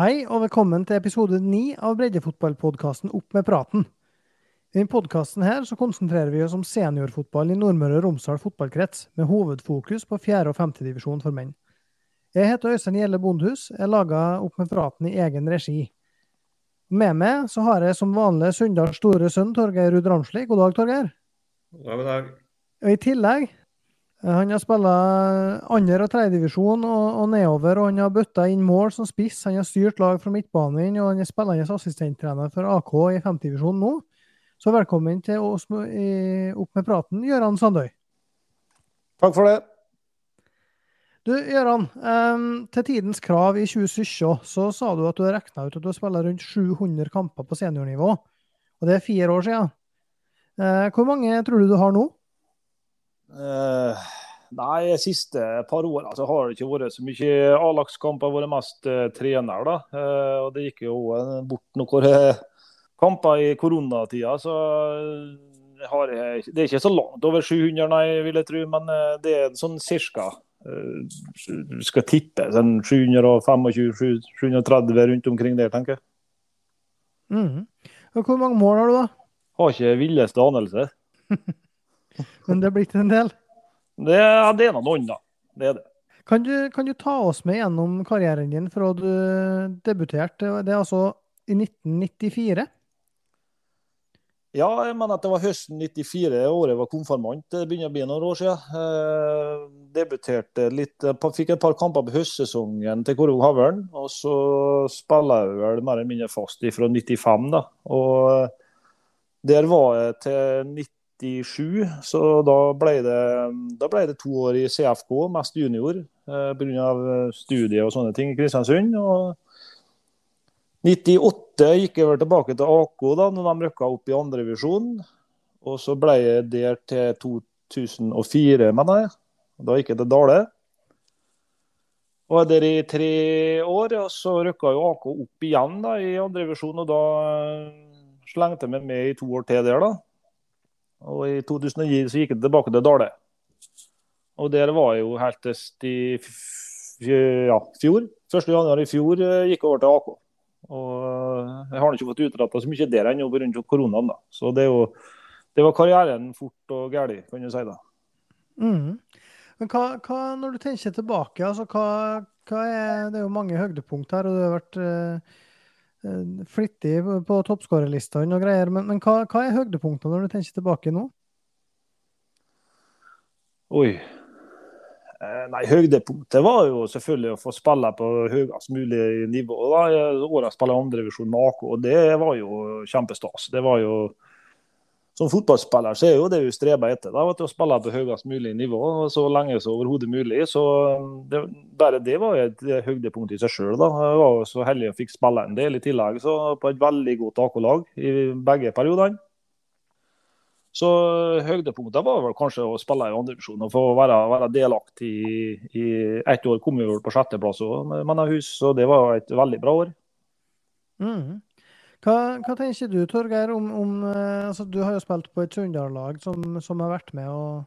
Hei og velkommen til episode ni av breddefotballpodkasten Opp med praten. I denne podkasten konsentrerer vi oss om seniorfotball i Nordmøre og Romsdal fotballkrets, med hovedfokus på fjerde- og femtedivisjon for menn. Jeg heter Øystein Gjelle Bondhus, jeg lager Opp med praten i egen regi. Med meg så har jeg som vanlig Sunndals store sønn Torgeir Ruud Ramsli. God dag, Torgeir. God dag, god dag. Og I tillegg han har spilt andre- og tredjedivisjon og, og nedover, og han har bøtta inn mål som spiss. Han har styrt lag fra midtbanen, og han er spillende assistenttrener for AK i femtedivisjon nå. Så velkommen til oss i Opp med praten, Gøran Sandøy. Takk for det. Du, Gøran. Um, til tidens krav i 2017 så sa du at du har regna ut at du har spilt rundt 700 kamper på seniornivå. Og det er fire år siden. Uh, hvor mange tror du du har nå? Uh, nei, siste par åra altså, har det ikke vært så mye A-lagskamp. Jeg har vært mest uh, trener. da. Uh, og det gikk jo bort noen kamper i koronatida, så har jeg, det er ikke så langt over 700, nei, vil jeg tro. Men det er sånn cirka. Du skal tippe sånn 725-730 rundt omkring der, tenker jeg. Mm. Hvor mange mål har du, da? Har ikke villeste anelse. Men det er blitt en del? Det, det er noe annet. Det er det. Kan du, kan du, ta oss med gjennom karrieren din fra du debuterte? Det er altså i 1994? Ja, jeg mener at det var høsten 94, året jeg var konfirmant. Det begynner å bli noen år siden. Eh, debuterte litt, fikk et par kamper på høstsesongen til Korog Havørn. Og så spiller jeg vel mer eller mindre fast fra 95, da. Og der var jeg til 97, så da ble det, da ble det to år i CFK, mest junior, eh, pga. studier og sånne ting i Kristiansund. og 98 gikk jeg vel tilbake til AK da når de rykka opp i andrevisjon. Og så ble jeg der til 2004, mener jeg. Da gikk jeg til Dale. Er der i tre år, og så rykka jo AK opp igjen da i andrevisjon. Og da slengte jeg meg med i to år til der, da. Og i 2009 så gikk jeg tilbake til Dale. Og der var jeg jo helt til ja, fjor. 1.1. i fjor gikk jeg over til AK. Og jeg har ikke fått utretta så mye der ennå pga. koronaen. da. Så det, jo, det, var karrieren fort og gæli, kan du si. da. Mm. Men hva, hva, når du tenker tilbake, altså hva, hva er, Det er jo mange høydepunkt her, og du har vært uh, flittig på toppskårerlistene og greier. Men, men hva, hva, er høydepunktene når du tenker tilbake nå? Oi. Nei, Høydepunktet var jo selvfølgelig å få spille på høyest mulig nivå. da. Året spiller andrevisjon med AK, og det var jo kjempestas. Det var jo, Som fotballspiller så er jo det vi streber etter, da, å spille på høyest mulig nivå så lenge som overhodet mulig. så det, Bare det var et høydepunkt i seg sjøl. Jeg var så heldig å fikk spille en del i tillegg så på et veldig godt AK-lag i begge periodene. Så høydepunktet var vel kanskje å spille i andredivisjon og få være, være delaktig i, i ett år. Kom vi vel på sjetteplass med Mannahus, så det var et veldig bra år. Mm. Hva, hva, tenker du Torgeir, om, om altså, Du har jo spilt på et Sunndal-lag som, som, har vært med og,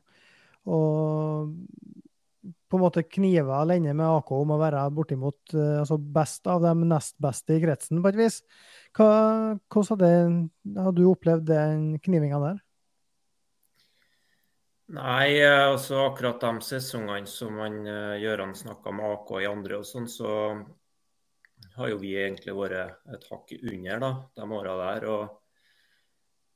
og på en måte kniva lenge med AK om å være bortimot altså best av de nest beste i kretsen, på et vis. Hva, hvordan har du opplevd den knivinga der? Nei, altså akkurat de sesongene som han, Gøran snakka med AK i andre og sånn, så har jo vi egentlig vært et hakk under da, de åra der. og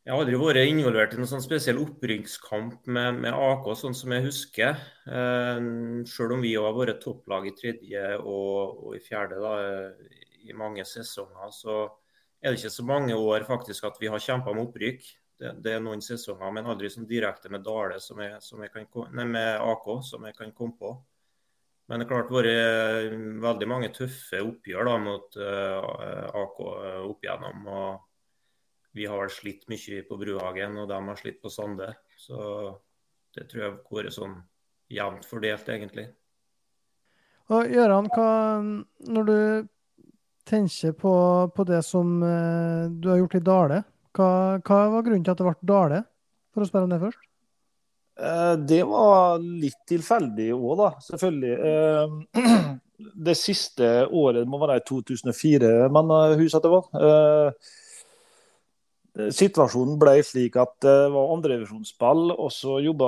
Jeg har aldri vært involvert i noen sånn spesiell opprykkskamp med, med, AK, sånn som jeg husker. Eh, selv om vi har vært topplag i tredje og, og, i fjerde da, i mange sesonger, så er det ikke så mange år faktisk at vi har kjempa med opprykk. Det, det, er noen sesonger, men aldri sånn direkte med Dale som jeg, som jeg kan, nei, med AK, som jeg kan komme på. Men det har klart vært veldig mange tøffe oppgjør da, mot uh, AK opp igjennom. og Vi har slitt mye på Bruhagen, og de har slitt på Sande. Så det tror jeg har vært sånn jevnt fordelt, egentlig. Og Gøran, når du tenker på, på det som du har gjort i Dale, hva, hva, var grunnen til at det ble Dale, for å spørre om det først? Eh, det var litt tilfeldig òg, da. Selvfølgelig. Eh, det siste året må være i 2004, men huset det var. Situasjonen ble slik at det var andrevisjonsspill, og så jobba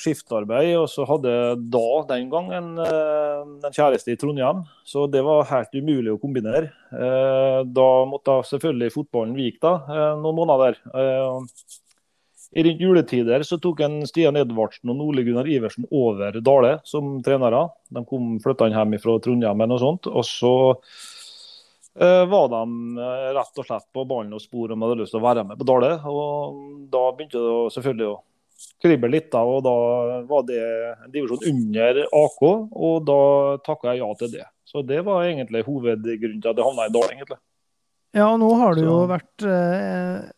skiftarbeid. Og så hadde da, den gangen, en kjæreste i Trondheim, så det var helt umulig å kombinere. Da måtte selvfølgelig fotballen vike da, noen måneder. I rundt juletider så tok en Stian Edvardsen og Ole Gunnar Iversen over Dale som trenere. De kom flytta hjem fra Trondheim og sånt. Og så uh, var de uh, rett og slett på ballen og spor om de hadde lyst til å være med på Dale. Og da begynte det selvfølgelig å krible litt, da, og da var det en divisjon under AK. Og da takka jeg ja til det. Så det var egentlig hovedgrunnen til at jeg havna i Dale, egentlig. Ja, og nå har du jo vært uh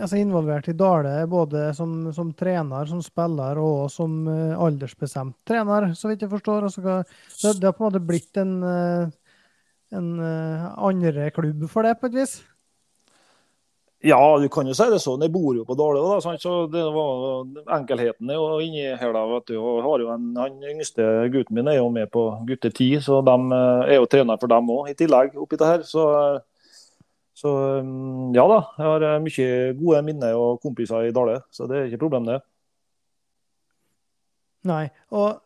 altså involvert i Dale både som, som, trener, som spiller og som uh, aldersbestemt trener, så vidt jeg forstår. Altså, det, det, har på en måte blitt en, uh, en andre klubb for det, på et vis? Ja, du kan jo si det sånn. Jeg bor jo på Dale, da, så det var enkelheten er jo inni her. da, vet du, har jo en, Han yngste gutten min er jo med på gutte ti, så de er jo trener for dem òg, i tillegg. oppi det her, så så mm, ja da, jeg har eh, mye gode minner og kompiser i Dale, så det er ikke problem, det. Nei. Og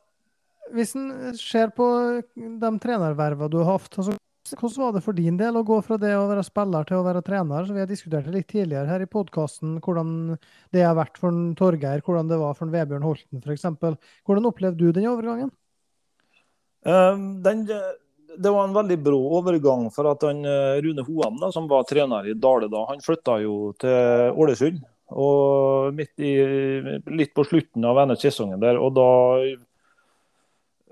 hvis en ser på de trenervervene du har hatt, altså, hvordan var det for din del å gå fra det å være spiller til å være trener? Så vi har diskutert det litt tidligere her i podkasten, hvordan det har vært for Torgeir, hvordan det var for Vebjørn Holten f.eks. Hvordan opplevde du den overgangen? Um, den, det var en veldig brå overgang. for at han, eh, Rune Hoem, som var trener i Dale da, han flytta jo til Ålesund. og i, Litt på slutten av denne sesongen der. og da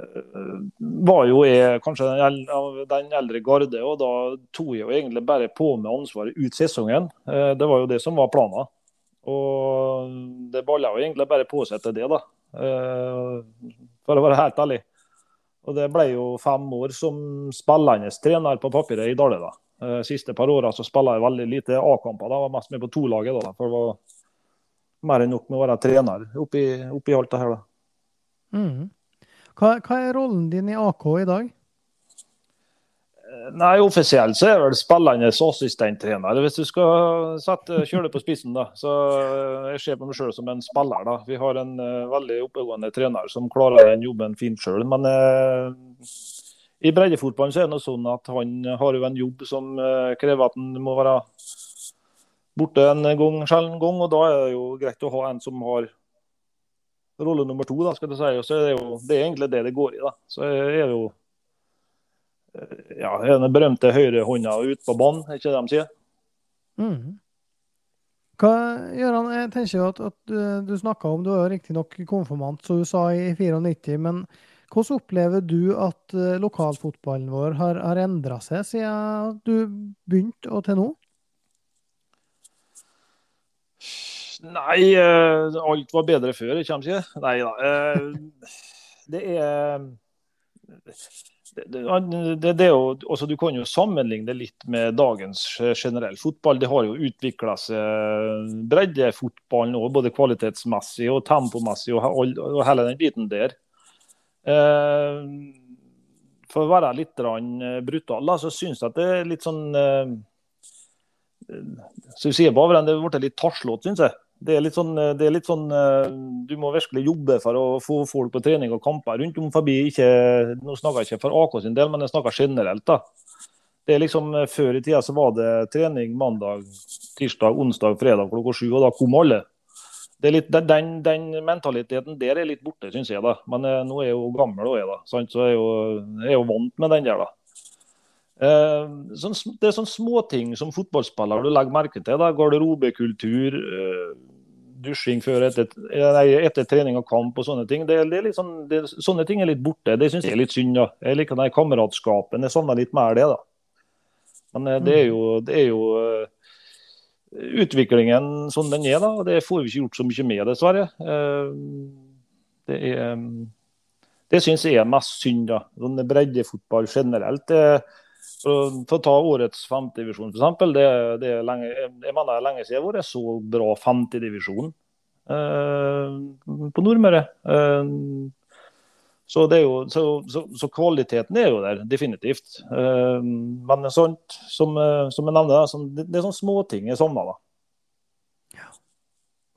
eh, var jo jeg kanskje den, den eldre garde, og da tok jeg jo egentlig bare på med ansvaret ut sesongen. Eh, det var jo det som var planen. Og det balla jo egentlig bare på seg til det, da. For å være helt ærlig. Og Det ble jo fem år som spillende trener på papiret i Dale. da. Eh, siste par åra spilla jeg veldig lite A-kamper. da, Var mest med på to-laget. da, for det var mer enn nok med å være trener oppi, oppi alt det her. da. Mm. Hva, hva, er rollen din i AK i dag? Nei, Offisielt så er vel spillende assistenttrener, hvis du skal sette, kjøre det på spissen. da. Så Jeg ser på meg sjøl som en spiller. da. Vi har en uh, veldig oppegående trener som klarer den jobben fint sjøl. Men uh, i breddefotballen så er det noe sånn at han har jo en jobb som uh, krever at han må være borte en gang, sjelden gang. Og da er det jo greit å ha en som har rolle nummer to. da, skal du si. Og så er det jo det er egentlig det det går i. da. Så er det jo ja, den berømte høyrehånda ut på banen, er ikke det de sier? Mm. Hva, Gøran, jeg tenker jo at, at du, snakka om Du er riktignok konfirmant, som du sa i 94. Men hvordan opplever du at uh, lokalfotballen vår har, har endra seg siden du begynte og til nå? Nei, uh, alt var bedre før, ikke sant? Nei da. Uh, det er det, det, jo, altså du kan jo sammenligne det litt med dagens generell fotball. Det har jo utvikla seg breddefotballen nå, både kvalitetsmessig og tempomessig og, og hele den biten der. Eh, for å være litt brutal, så syns jeg at det er litt sånn eh, Så du sier Bavren, det ble litt taslete, syns jeg. Det er, sånn, eh, det er litt sånn, eh, Du må virkelig jobbe for å få folk på trening og kamper rundt om forbi. Ikke, nå snakker jeg ikke for AK sin del, men jeg snakker generelt. da. Det er liksom, eh, Før i tida så var det trening mandag, tirsdag, onsdag, fredag klokka sju, og da kom alle. Litt, den, den, mentaliteten der er litt borte, syns jeg. da. Men eh, nå er jeg jo gammel, og jeg, da, sant? så jeg er, jo, jeg er jo vant med den der. da. Eh, sånn, det er sånne småting som fotballspiller du legger merke til. da, Garderobekultur, eh, dusjing før etter, nei, etter, trening og kamp og sånne ting. Det, det er sånn, det, sånne ting er litt borte. Det syns jeg er litt synd. da. Jeg liker den kameratskapen. Jeg savner litt mer det. da. Men eh, det er jo, det er jo uh, utviklingen sånn den er, da. og Det får vi ikke gjort så mye med, dessverre. Uh, det er, det syns jeg er mest synd. da. Sånn breddefotball generelt. det for, for å ta årets femtedivisjon, f.eks. Det, det er lenge, jeg mener lenge siden jeg har vært så bra femtedivisjon. på Nordmøre. Så, jo, så, så, så, kvaliteten er jo der, definitivt. Men sånt som, som jeg nevner, det, det er sånne småting jeg savner. Ja.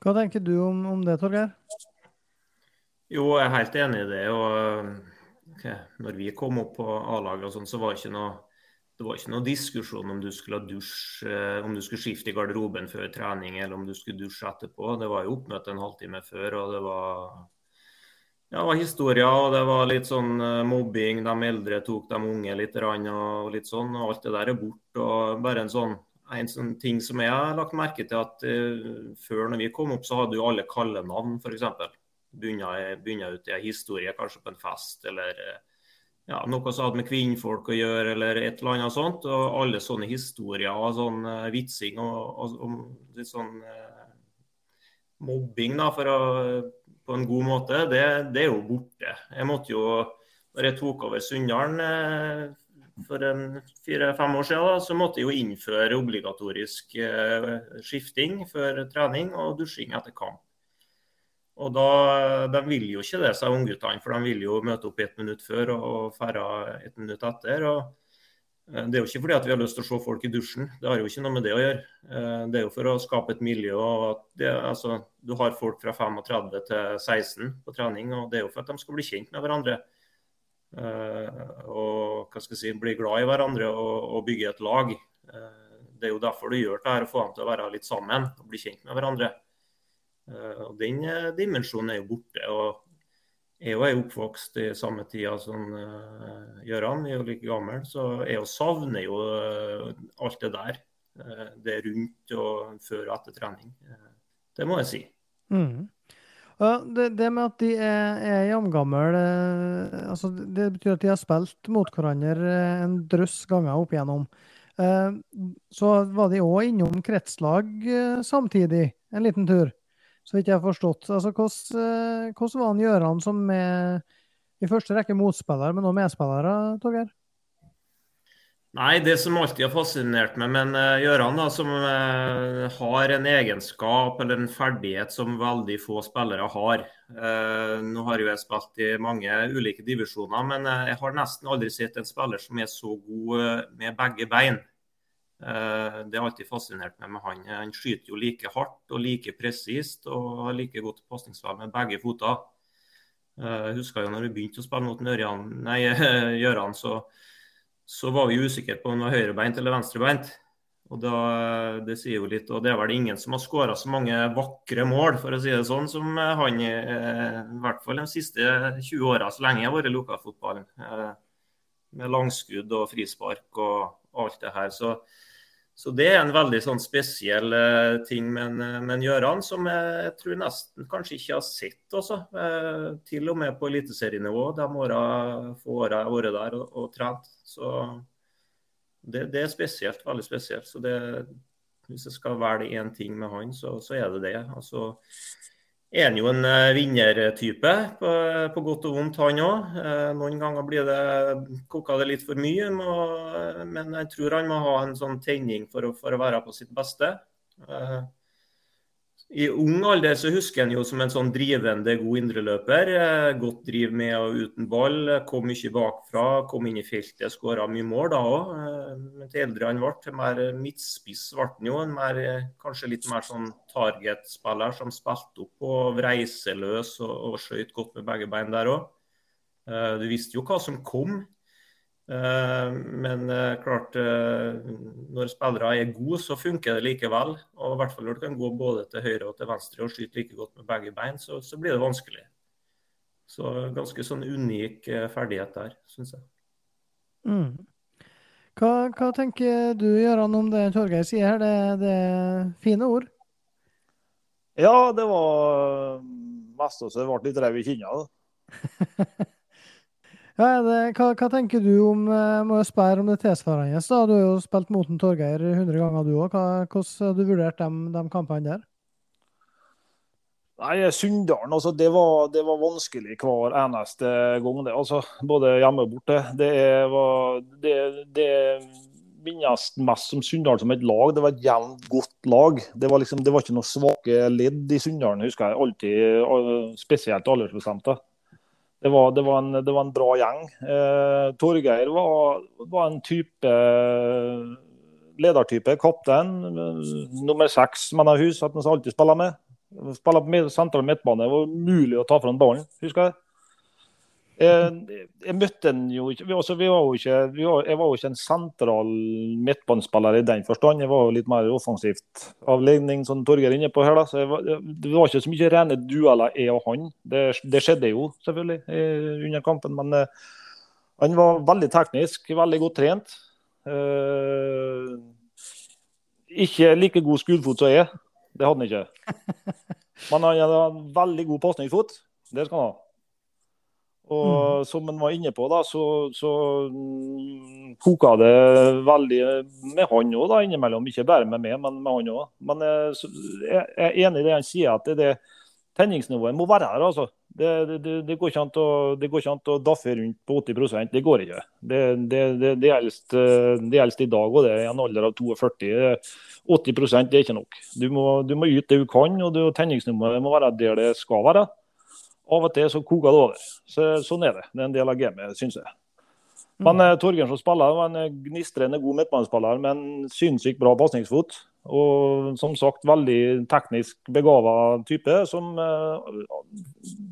Hva tenker du om, om det, Torgeir? Jo, jeg er helt enig i det. og okay, når vi kom opp på A-laget, sånn, så var det ikke noe det var ikke noe diskusjon om du skulle dusje, om du skulle skifte i garderoben før trening eller om du skulle dusje etterpå. Det var jo oppmøte en halvtime før, og det var, ja, det var historier. Og det var litt sånn eh, mobbing. De eldre tok de unge litt og litt sånn. og Alt det der er borte. bare en sånn en sånn ting som jeg har lagt merke til at uh, Før når vi kom opp, så hadde jo alle kallenavn, f.eks begynner ut i en historie, kanskje på en fest, eller eh, ja, noe som hadde med kvinnfolk å gjøre, eller et eller annet sånt. Og alle sånne historier og sånn uh, vitsing og, og, og litt sånn uh, mobbing, da, å, på en god måte, det, det, er jo borte. Jeg måtte jo, når jeg tok over Sunndalen uh, for fire-fem år siden, da, så måtte jeg jo innføre obligatorisk skifting før trening og dusjing etter kamp. Og da, De vil jo ikke det, sa ungguttene, for de vil jo møte opp ett minutt før og ferde ett minutt etter. og eh, Det er jo ikke fordi at vi har lyst til å se folk i dusjen, det har jo ikke noe med det å gjøre. Eh, det er jo for å skape et miljø. og det, altså, Du har folk fra 35 til 16 på trening, og det er jo for at de skal bli kjent med hverandre. Eh, og hva skal jeg si, bli glad i hverandre og, og bygge et lag. Det er jo derfor du gjør det her, å få dem til å være litt sammen og bli kjent med hverandre. Eh, og Den eh, dimensjonen er jo borte. og Jeg er jo oppvokst i samme tida som uh, Gøran, vi er jo like gammel, så jeg savner jo alt det der. Det rundt og før og etter trening. Det må jeg si. Mm. Det, det, med at de er, er jamgamle, altså det betyr at de har spilt mot hverandre en drøss ganger opp igjennom. Så var de òg innom kretslag samtidig, en liten tur så vidt jeg har forstått. Altså, hvordan, eh, var han Gjøran som med, i første rekke motspiller, men også medspillere, Torgeir? Nei, det som alltid har fascinert meg med uh, Gjøran, da, som uh, har en egenskap eller en ferdighet som veldig få spillere har. Uh, nå har jo jeg spilt i mange ulike divisjoner, men jeg har nesten aldri sett en spiller som er så god med begge bein. Eh, det har alltid fascinert meg med han. Han skyter jo like hardt og like presist og har like godt pasningsspill med begge føtter. Eh, jeg husker jo når vi begynte å spille mot Gjøran, så, så, var vi usikre på om han var høyrebeint eller venstrebeint. Og da, Det sier jo litt, og det er vel ingen som har skåra så mange vakre mål for å si det sånn, som han eh, i hvert fall de siste 20 åra, så lenge jeg har vært i lokalfotballen. Med langskudd og frispark og alt det her. Så så det er en veldig sånn spesiell uh, ting med, en med Gjøran, som jeg, tror nesten kanskje ikke har sett også. Uh, til og med på eliteserienivå, de åra, åra jeg har vært der og, og trent. Så det, det, er spesielt, veldig spesielt. Så det, hvis jeg skal velge én ting med han, så, så er det det. Altså, er han jo en eh, vinnertype, på, på, godt og vondt, han òg. Eh, noen ganger blir det koka det litt for mye, men jeg tror han må ha en sånn tenning for å, for å være på sitt beste. Eh, i ung alder så husker han jo som en sånn drivende, god indreløper. Eh, godt driv med og uten ball. Kom mye bakfra, kom inn i feltet, skåra mye mål da òg. Eh, men til eldre han ble, til mer midtspiss ble han jo. En mer, kanskje litt mer sånn target-spiller som spilte opp og reiseløs og, og skøyt godt med begge bein der òg. Eh, du visste jo hva som kom. Eh, men eh, klart, eh, når spillere er gode, så funker det likevel. Og i hvert fall når du kan gå både til høyre og til venstre og skyte like godt med begge bein, så, så blir det vanskelig. Så ganske sånn unik ferdighet der, syns jeg. Mm. Hva, hva, tenker du, Gøran, om det Torgeir sier her? Det, det er fine ord? Ja, det var mest også det ble litt rev i kinna. Ja, det, hva, hva, tenker du om eh, må jeg spørre om det tilsvarende? Da? Du har jo spilt mot Torgeir 100 ganger, du òg. Hvordan har du vurdert de, de kampene der? Nei, Sunndalen, altså, det, var, det var vanskelig hver eneste gang. det, altså, Både hjemme og borte. Det var, det, det, minnes mest som Sunndal som et lag. Det var et jevnt godt lag. Det var, liksom, det var ikke noen svake ledd i Sunndalen, husker jeg. Alltid, spesielt aldersbestemte. Det var, det, var en, det var, en, bra gjeng. Eh, Torgeir var, var, en type ledertype. Kaptein. Nummer seks mener jeg husker at han alltid spiller med. Spiller på sentral midtbane. Det var umulig å ta fra ballen, husker jeg. Jeg, jeg møtte han jo ikke, altså, var jo ikke var, Jeg var jo ikke en sentral midtbanespiller i den forstand. Jeg var jo litt mer offensivt avligning som Torgeir er inne på her. da, så var, Det var ikke så mye rene dueller, jeg og han. Det, det skjedde jo selvfølgelig under kampen. Men uh, han var veldig teknisk, veldig godt trent. Uh, ikke like god skuddfot som jeg. Det hadde han ikke. Men han hadde en veldig god pasningsfot. Det skal han ha. Og mm. som han var inne på, da, så, så mm, koka det veldig med han òg innimellom. Ikke bare med meg, men med han òg. Men eh, jeg, jeg er enig i det han sier, at det, det tenningsnivået må være her. altså. Det, det, det, går ikke an å, det går ikke an å daffe rundt på 80% Det går ikke. Det, det, det, det gjelder i dag, og det i en alder av 42. 80% det er ikke nok. Du må, du må yte det du kan, og tenningsnivået må være der det skal være. Av og til så koker det over. Så, sånn er det. Det er en del av gamet, syns jeg. Men mm. Torgeir som spiller var en gnistrende god midtbanespiller med en sinnssykt bra pasningsfot. Og som sagt veldig teknisk begava type. som eh,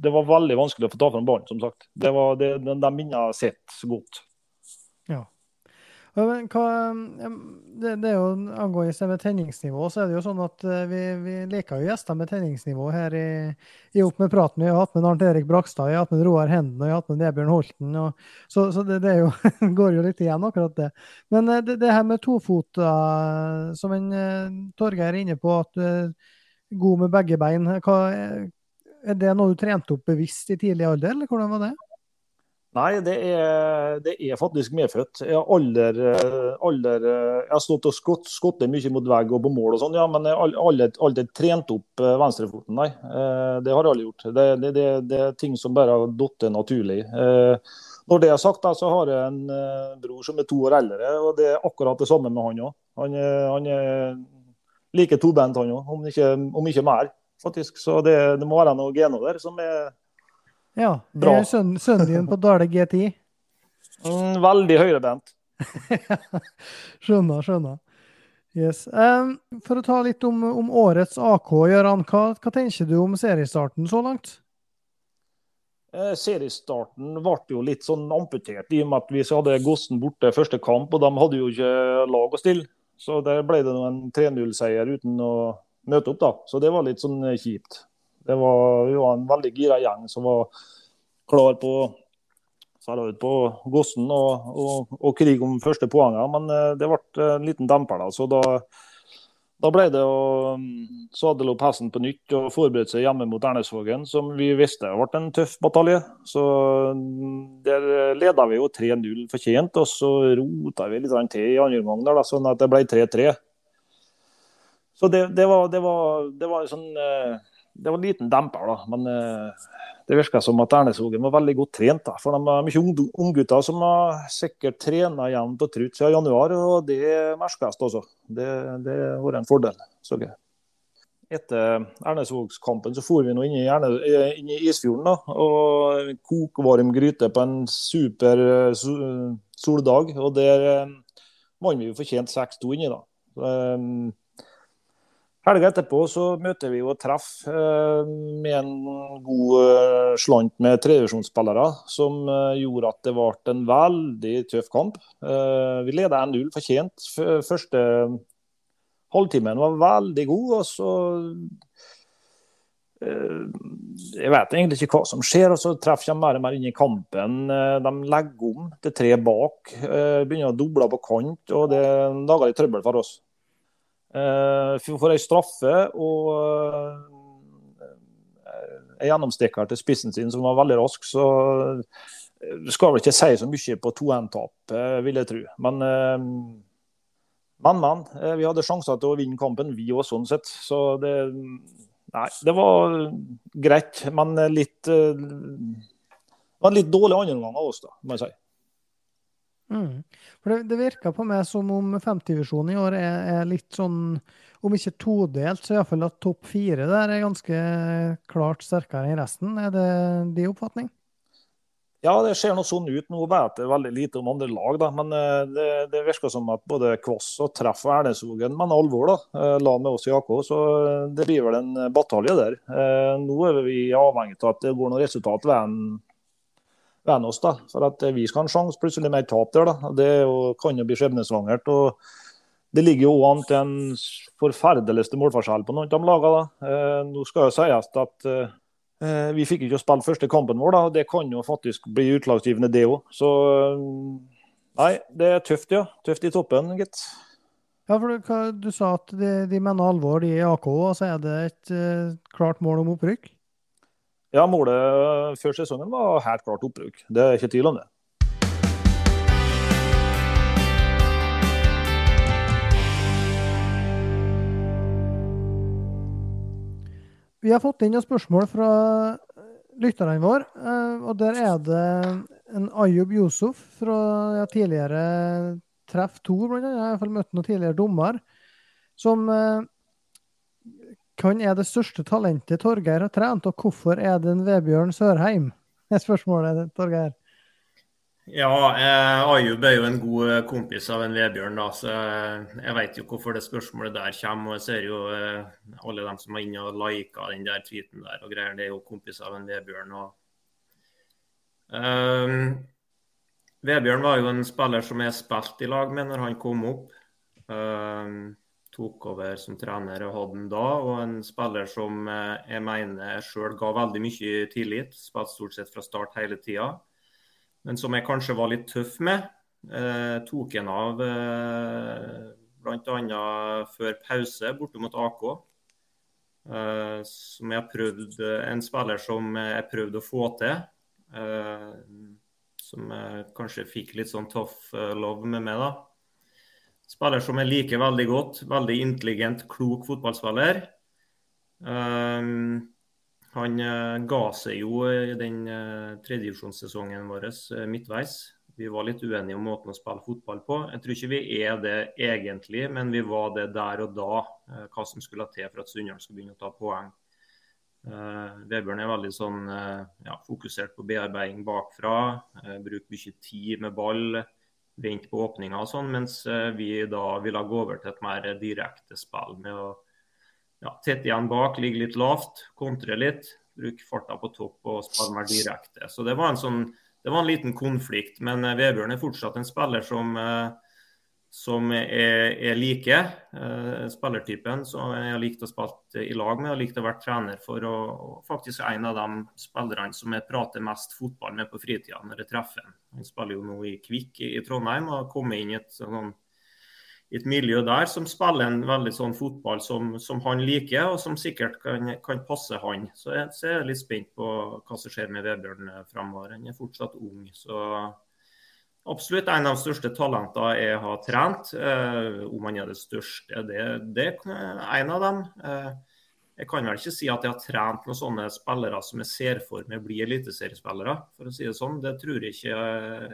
Det var veldig vanskelig å få ta fra ballen, som sagt. Det var, det, de, de sitt godt. Hva, det, det, er jo Angående med tenningsnivå, så er det jo sånn at eh, vi, vi liker jo gjester med tenningsnivå her i, i Opp med praten. Vi har hatt med Arnt Erik Brakstad, vi har hatt med Roar Henden og vi har hatt med Nebjørn Holten. Og, så, så det, det jo, går jo litt igjen, akkurat det. Men eh, det, det her med tofota, som en eh, Torgeir er inne på, at du er god med begge bein. Hva, er det noe du trente opp bevisst i tidlig alder, eller hvordan var det? Nei, det er, det er, faktisk medfødt. Jeg har, alder, aldri jeg har stått og skott, skottet mye mot vegg og på mål og sånn, ja, men jeg har aldri, aldri trent opp eh, venstrefoten, nei. Eh, det har jeg aldri gjort. Det, det, det er ting som bare har falt naturlig. Eh, når det er sagt, så har jeg en bror som er to år eldre, og det er akkurat det samme med han òg. Han, han, er like tobent, han òg, om, om, ikke mer, faktisk. Så det, det må være noen gener der som er ja. Bra. Er sønnen, sønnen din på Dale G10? Mm, veldig høyrebent. skjønner, skjønner. Yes. Um, for å ta litt om, om årets AK, Gøran. Hva, hva, tenker du om seriestarten så langt? Eh, seriestarten ble jo litt sånn amputert, i og med at vi hadde Gossen borte første kamp. Og de hadde jo ikke lag å stille. Så der ble det en 3-0-seier uten å møte opp, da. Så det var litt sånn kjipt. Det var, vi var en veldig gira gjeng som var klar på ut på Gossen og, og, og, krig om første poengene. Men eh, det ble en liten demper. da, så da, da ble det å mm, sadle opp hesten på nytt og forberede seg hjemme mot Ernesvågen, som vi visste ble en tøff batalje. Så mm, Der leda vi jo 3-0 fortjent, og så rota vi litt til i andre omgang, sånn at det ble 3-3. Så det, det, var, det, var, det var sånn eh, det var en liten demper, da. Men eh, det virka som at Ernesogen var veldig godt trent. da, For de er mye unggutter som har sikkert trena jevnt og trutt siden januar, og det merkes også. Det, det har vært en fordel. så jeg. Etter Ernesvågskampen så for vi nå inn i, Erne, inn i Isfjorden da, og kokvarm gryte på en super eh, soldag. og Der vant vi jo fortjent 6-2 inni. da. Så, Helga etterpå så møter vi og treff eh, med en god eh, slant med tredjevisjonsspillere, som eh, gjorde at det ble en veldig tøff kamp. Vi leda 1-0 fortjent. Første halvtimen var veldig god. og så jeg vet egentlig ikke hva som skjer. og så treffer de mer og mer inn i kampen. De legger om til tre bak. Begynner å doble på kant. og Det lager litt trøbbel for oss. Uh, får ei straffe og en gjennomstikker til spissen sin som var veldig rask, så skal vel ikke si så mye på 2-1-tap, uh, vil jeg tro. Men men, men. Vi hadde sjanser til å vinne kampen, vi òg, sånn sett. Så det Nei, det var greit, men litt var litt dårlig andreomgang av oss, da, må jeg si. Mm. For det, det, virker på meg som om femtedivisjonen i år er, er, litt sånn, om ikke todelt, så iallfall at topp fire der er ganske klart sterkere enn resten. Er det din oppfatning? Ja, det ser noe sånn ut. Nå vet jeg veldig lite om andre lag, da. men eh, det, det virker som at både Kvoss og Treff og Ernesvågen mener alvor. da, eh, La med oss i AK, så eh, det blir vel en batalje der. Nå er vi avhengig av at det går noen resultat ved oss. da, For at vi skal ha en sjanse plutselig et tap der. da, Det jo, kan jo bli skjebnesvangert. og Det ligger jo an til en forferdeligste målforskjell på noen av de lagene. da. Nå skal jo sies at Eh, vi fikk ikke spille første kampen vår, da. og Det kan jo faktisk bli utlagsgivende, det òg. Så eh, nei, det er tøft, ja. Tøft i toppen, gitt. Ja, for du, du sa at de, de, mener alvor, de i AK. Og så er det et uh, klart mål om opprykk? Ja, målet før sesongen var helt klart opprykk. Det er ikke tvil om det. Vi har fått inn noen spørsmål fra lytterne våre. Eh, og der er det en Ayub Yusuf fra tidligere Treff 2, blant annet. Jeg har iallfall møtt noen tidligere dommer. Som kan er det største talentet Torgeir har trent, og hvorfor er det en Vebjørn Sørheim? Det er spørsmålet, Torgeir. Ja, eh, Ayub er jo en god kompis av en Vebjørn, da, så eh, jeg vet jo hvorfor det spørsmålet der kommer. og Jeg ser jo eh, alle dem som er inne og lika den der tweeten der og greier, det er jo kompis av en Vebjørn. og eh, Vebjørn var jo en spiller som jeg spilte i lag med når han kom opp. Eh, tok over som trener og hadde han da, og en spiller som jeg mener sjøl ga veldig mye tillit. Spilte stort sett fra start hele tida men som jeg kanskje var litt tøff med. Eh, tok en av eh, bl.a. før pause borte mot AK. Eh, som jeg prøvde prøvd, En spiller som jeg prøvde å få til. Eh, som kanskje fikk litt sånn tough eh, love med meg. da. Spiller som jeg liker veldig godt. Veldig intelligent, klok fotballspiller. Um, han uh, ga seg jo i den uh, tredjevisjonssesongen vår uh, midtveis. Vi var litt uenige om måten å spille fotball på. Jeg tror ikke vi er det egentlig, men vi var det der og da. Uh, hva som skulle til for at Sunndal skulle begynne å ta poeng. Vebjørn er veldig sånn, ja, fokusert på bearbeiding bakfra. bruker mye tid med ball. Vente på åpninga og sånn. Mens vi da ville gå over til et mer direkte spill med å ja, tette igjen bak, ligge litt lavt, kontre litt. Bruke farta på topp og spille mer direkte. Så det var en, sånn, det var en liten konflikt. Men uh, Vebjørn er fortsatt en spiller som, uh, som er, er like. Uh, spillertypen som jeg har likt å spille i lag med og likt å være trener for. Og, faktisk en av de spillerne som jeg prater mest fotball med på fritida når jeg treffer ham. Han spiller jo nå i Kvikk i, Trondheim og har kommet inn i et sånn et miljø der som spiller en veldig sånn fotball som, som han liker, og som sikkert kan, kan passe han. Så jeg, så jeg, er litt spent på hva som skjer med Vebjørn framover. fremover. Han er fortsatt ung. så Absolutt en av de største talentene jeg har trent. Eh, om han er det største, det, det er en av dem. Eh, jeg kan vel ikke si at jeg har trent noen sånne spillere som jeg ser for meg blir eliteseriespillere, for å si det sånn. Det tror jeg ikke.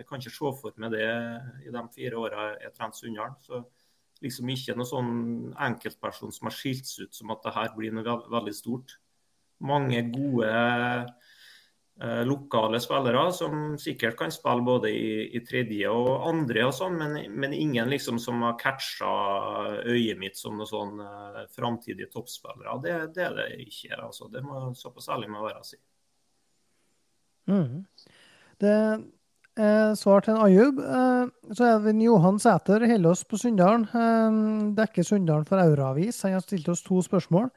Jeg kan ikke se for meg det i de fire åra jeg har trent Sunndalen liksom ikke noen sånn enkeltperson som har skilt seg ut som at det her blir noe veldig stort. Mange gode lokale spillere som sikkert kan spille både i, i tredje og andre og sånn, men, men, ingen liksom som har catcha øyet mitt som noen sånn uh, framtidige toppspillere. Det, det, er det ikke. altså. Det må såpass ærlig må være å si. Mm. Det Eh, svar til en Ayub. Eh, så er det Johan Sæter holder oss på Sunndalen. Eh, dekker Sunndalen for Auravis. Han har stilt oss to spørsmål.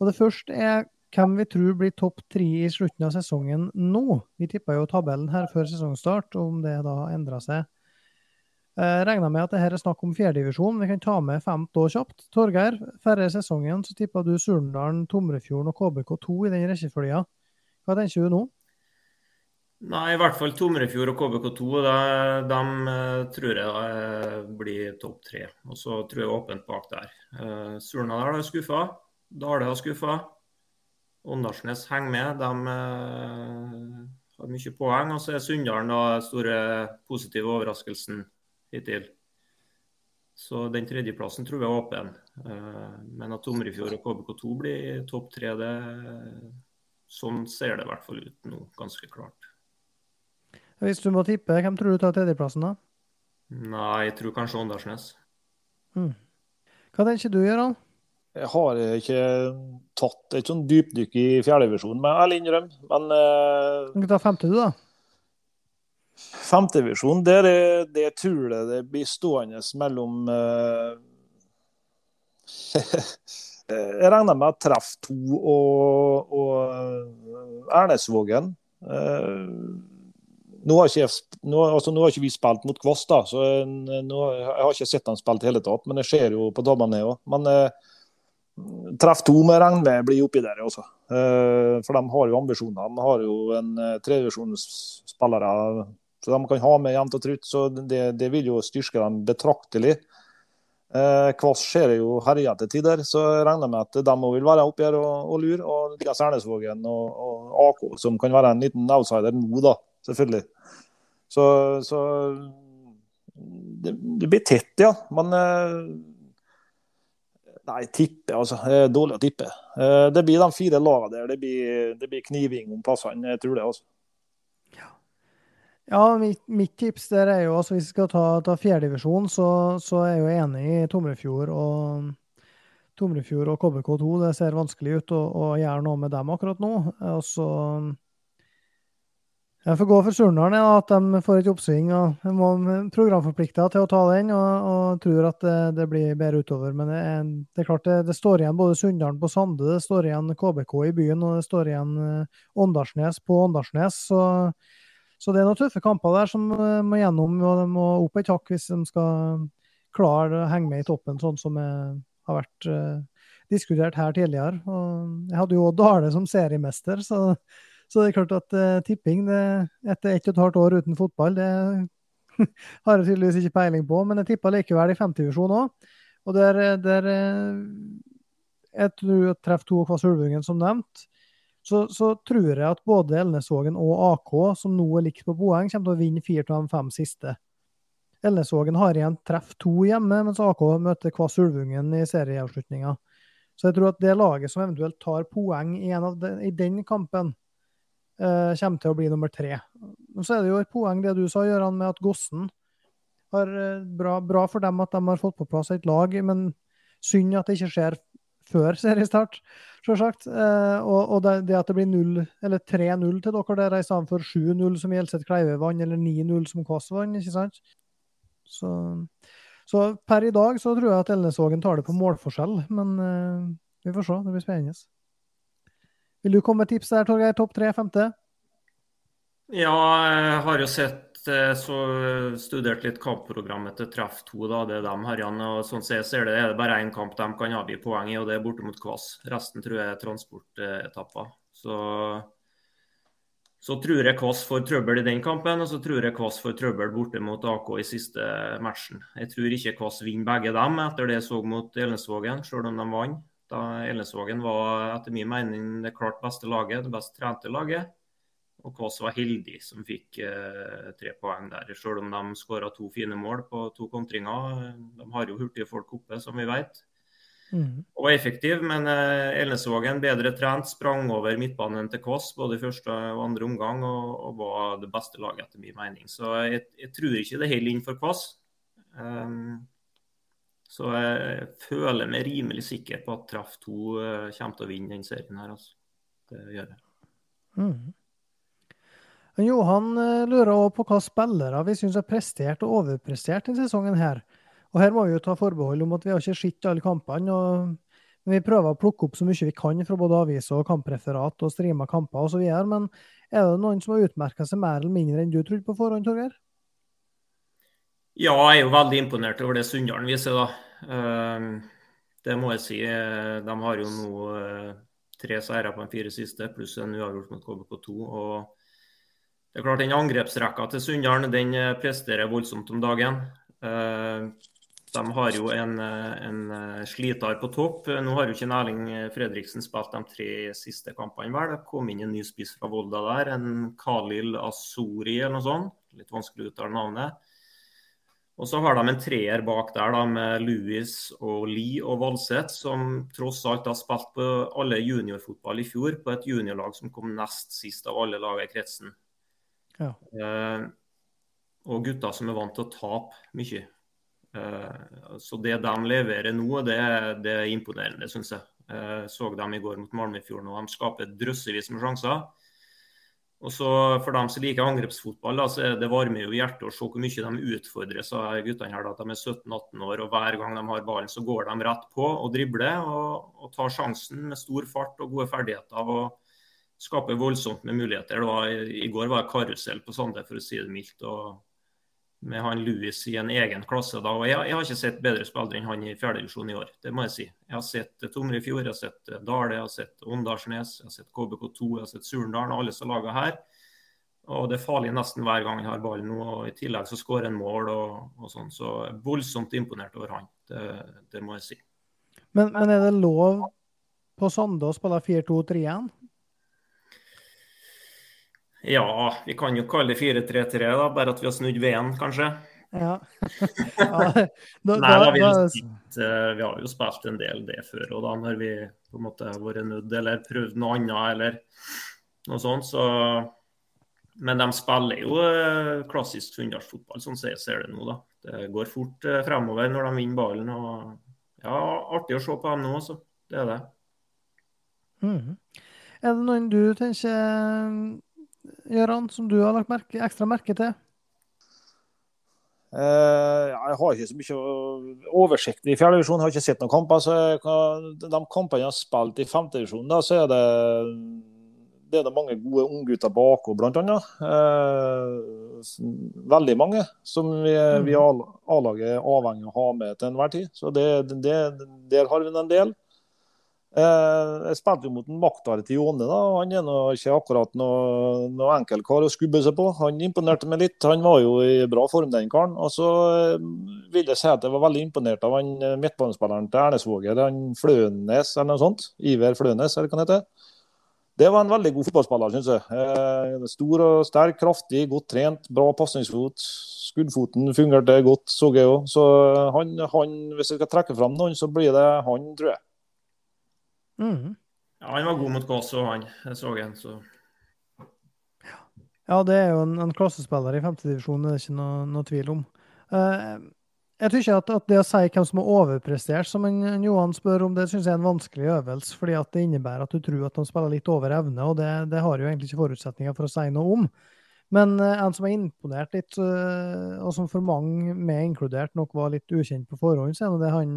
Og Det første er hvem vi tror blir topp tre i slutten av sesongen nå. Vi tippa jo tabellen her før sesongstart, om det da endra seg. Eh, Regna med at det her er snakk om fjerdedivisjon. Vi kan ta med femt og kjapt. Torgeir, færre sesongen så tippa du Surndalen, Tomrefjorden og KBK2 i den rekkefølga. Hva tenker du nå? Nei, i hvert fall Tomrefjord og KBK2. De, de uh, tror jeg uh, blir topp tre. Og så tror jeg åpent bak der. Surnadal har skuffa. Dale har skuffa. Åndalsnes henger med. De uh, har mye poeng. Og så er Sunndalen den store positive overraskelsen hittil. Så den tredjeplassen tror jeg er åpen. Eh, men at Tomrefjord og KBK2 blir topp tre, det sånn ser det i hvert fall ut nå, ganske klart. Hvis du må tippe, hvem tror du tar tredjeplassen, da? Nei, jeg tror kanskje Åndalsnes. Mm. Hva tenker du, Gøran? Jeg har ikke tatt et sånn dypdykk i fjerdedivisjon, men jeg innrømmer. innrømme. Men uh, Du kan ta femte, du, da. Femtedivisjon, det, det, det tror jeg det blir stående mellom uh, Jeg regner med Treff 2 og, og Ernesvågen uh, nå har, ikke, nå, altså, nå har ikke vi spilt mot Kvass, da, så nå, jeg har ikke sett han spilt i hele tatt. Men det skjer jo på dommene òg. Men Treff to med regn, med blir oppi der også. Uh, for de har jo ambisjoner. De har jo en uh, tredjevisjonsspillere så de kan ha med jevnt og trutt. Så det, det, vil jo styrke dem betraktelig. Uh, Kvass ser jo herja til tider, så jeg regner med at de vil være oppi her og, og lure. Og Niklas Ernesvågen og, og, AK, som kan være en liten outsider nå, da, selvfølgelig. Så, så det, det, blir tett, ja. Men Nei, tippe, altså. Det er dårlig å tippe. Eh, det blir de fire lagene der. Det blir, det blir kniving om plassene, jeg tror det. altså. Ja, ja mitt, mitt, tips der er jo altså hvis vi skal ta, ta fjerdedivisjon, så, så er jeg jo enig i Tomrefjord og Tomrefjord og KBK2. Det ser vanskelig ut å, å gjøre noe med dem akkurat nå. Og så jeg får gå for Surnadal, ja, at de får et oppsving. og må programforplikta til å ta den, og, og tror at det, det, blir bedre utover. Men det er, det er klart det, det, står igjen både Sunndalen på Sande, det står igjen KBK i byen, og det står igjen eh, Åndalsnes på Åndalsnes. Så, så, det er noen tøffe kamper der som uh, må gjennom, og de må opp et hakk hvis de skal klare å henge med i toppen, sånn som har vært diskutert her tidligere. Og jeg hadde jo Dale som seriemester, så så det er klart at uh, tipping det, etter ett og et halvt år uten fotball, det har jeg tydeligvis ikke peiling på. Men jeg tippa likevel i femtedivisjon òg. Og der, der eh, Jeg tror jeg treffer to Kvass sulvungen som nevnt. Så, så, tror jeg at både Elnesvågen og AK, som nå er likt på poeng, kommer til å vinne fire av de fem siste. Elnesvågen har igjen treff to hjemme, mens AK møter Kvass Ulvungen i serieavslutninga. Så jeg tror at det laget som eventuelt tar poeng i, de, i den kampen, kommer til å bli nummer tre. Så er det jo et poeng det du sa, Gøran, med at Gossen har uh, bra, bra, for dem at de har fått på plass et lag, men synd at det ikke skjer før seriestart, sjølsagt. Uh, og, og det, det, at det blir 0, eller 3-0 til dere der i stedet for 7-0 som Gjelseth Kleive vant, eller 9-0 som Kåss vant, ikke sant? Så, så, per i dag så tror jeg at Elnesvågen tar det på målforskjell, men vi får se. Det blir spennende. Vil du komme med tips der, Torgeir? Topp tre, femte? Ja, jeg har jo sett eh, så studert litt kampprogrammet til Treff 2. Da, det er dem igjen. og Sånn som jeg ser det, er det bare én kamp de kan avgi poeng i, og det er borte mot Kvass. Resten tror jeg er transportetapper. Så, så tror jeg Kvass får trøbbel i den kampen, og så tror jeg Kvass får trøbbel borte mot AK i siste matchen. Jeg tror ikke Kvass vinner begge dem etter det jeg så mot Elnesvågen, selv om de vant. Da Elnesvågen var etter min mening det klart beste laget, det best trente laget. Og Kvass var heldig som fikk eh, tre poeng der, selv om de skåra to fine mål på to kontringer. De har jo hurtige folk oppe, som vi vet. Mm. Og effektiv, men eh, Elnesvågen bedre trent, sprang over midtbanen til Kvass både i første og andre omgang og, og, var det beste laget etter min mening. Så jeg, jeg tror ikke det holder inn for Kvass. Um, så jeg føler meg rimelig sikker på at Traff 2 eh, kommer til å vinne den serien her. Altså. Det gjør jeg. Mm. Johan eh, lurer òg på hva spillere vi syns har prestert og overprestert denne sesongen. her. Og Her må vi jo ta forbehold om at vi har ikke sett alle kampene. og Vi prøver å plukke opp så mye vi kan fra både aviser og kampreferat og streama kamper osv. Men er det noen som har utmerka seg mer eller mindre enn du trodde på forhånd, Torgeir? Ja, jeg er jo veldig imponert over det Sunndalen viser, da. Ehm, det må jeg si. De har jo nå eh, tre seire på de fire siste, pluss en uavgjort mot KBK2. og det er klart Den angrepsrekka til Sunndalen den eh, presterer voldsomt om dagen. Ehm, De har jo en, en sliter på topp. Nå har jo ikke Erling Fredriksen spilt de tre siste kampene, vel. Det kom inn en ny spiss fra Volda der, en Khalil Asori eller noe sånt. Litt vanskelig å uttale navnet. Og så har de en treer bak der da, med Louis og Lee og Valseth, som tross alt har spilt på alle juniorfotball i fjor, på et juniorlag som kom nest sist av alle lagene i kretsen. Ja. Eh, og gutter som er vant til å tape mye. Eh, så det de leverer nå, det, det er imponerende, syns jeg. Eh, så dem i går mot Malmefjorden, og de skaper drøssevis med sjanser. Og så For dem som liker angrepsfotball, da, så det varmer jo hjertet å se hvor mye de utfordres så guttene her. Da, at de er 17-18 år, og hver gang de har ballen, så går de rett på og dribler. Og, og tar sjansen med stor fart og gode ferdigheter. og Skaper voldsomt med muligheter. Da. I, I, går var det karusell på Sande, for å si det mildt. og med han Louis i en egen klasse. da, og Jeg, jeg har ikke sett bedre spillere enn han i fjerdedivisjon i år. det må Jeg si. Jeg har sett Tomre i fjor, jeg har sett Dale, jeg har sett Åndalsnes, jeg har sett KBK2, jeg har sett Surndalen. Alle som lager her. Og Det er farlig nesten hver gang han har ballen nå. og I tillegg så skårer han mål og, og sånn. Så voldsomt imponert over han. Det, det må jeg si. Men, men, er det lov på Sande å spille 4-2-3-1? Ja, vi kan jo kalle det 4-3-3, da, bare at vi har snudd veden, kanskje. Ja. ja da, Nei, da, vi, har spilt, eh, vi, har jo spilt en del det før, og da når vi på en måte har vært nødt eller prøvd noe annet eller noe sånt, så Men de spiller jo eh, klassisk Sunndalsfotball, sånn som jeg ser det nå, da. Det går fort eh, fremover når de vinner ballen. og ja, Artig å se på dem nå, så det er det. Mm. Er det noen du tenker Gøran, som du har lagt merke, ekstra merke til? Uh, jeg har ikke så mye oversikt i fjerdedivisjon, har ikke sett noen kamper. så kan, De kampene jeg har spilt i femtedivisjon, så er det, det er det mange gode unggutter bako, bl.a. Uh, veldig mange som vi, mm. vi A-laget er avhengig av å ha med til enhver tid. Så det, det, der har vi en del. Eh, jeg spilte jo mot en maktare til Jone. da, Han er nå ikke akkurat noe, noe enkel kar å skubbe seg på. Han imponerte meg litt. Han var jo i bra form, den karen. Og så eh, vil jeg si at jeg var veldig imponert av han eh, midtbanespilleren til Ernesvåger, han Flønes eller noe sånt. Iver Flønes, eller hva han heter. Det var en veldig god fotballspiller, syns jeg. Stor og sterk, kraftig, godt trent, bra pasningsfot. Skuddfoten fungerte godt, så jeg òg. Så han, han, hvis jeg skal trekke fram noen, så blir det han, tror jeg. Mm. Ja, han var god mot Gås òg, han. Jeg så en, så Ja, det er jo en, en klassespiller i femtedivisjon, det er ikke noe, noe tvil om. Uh, jeg tror ikke at, at, det å si hvem som har overprestert, som en, en Johan spør om, det synes jeg er en vanskelig øvelse. fordi at det innebærer at du tror at de spiller litt over evne, og det, det har jo egentlig ikke forutsetninger for å si noe om. Men uh, en som har imponert litt, uh, og som for mange, meg inkludert, nok var litt ukjent på forhånd, så er det han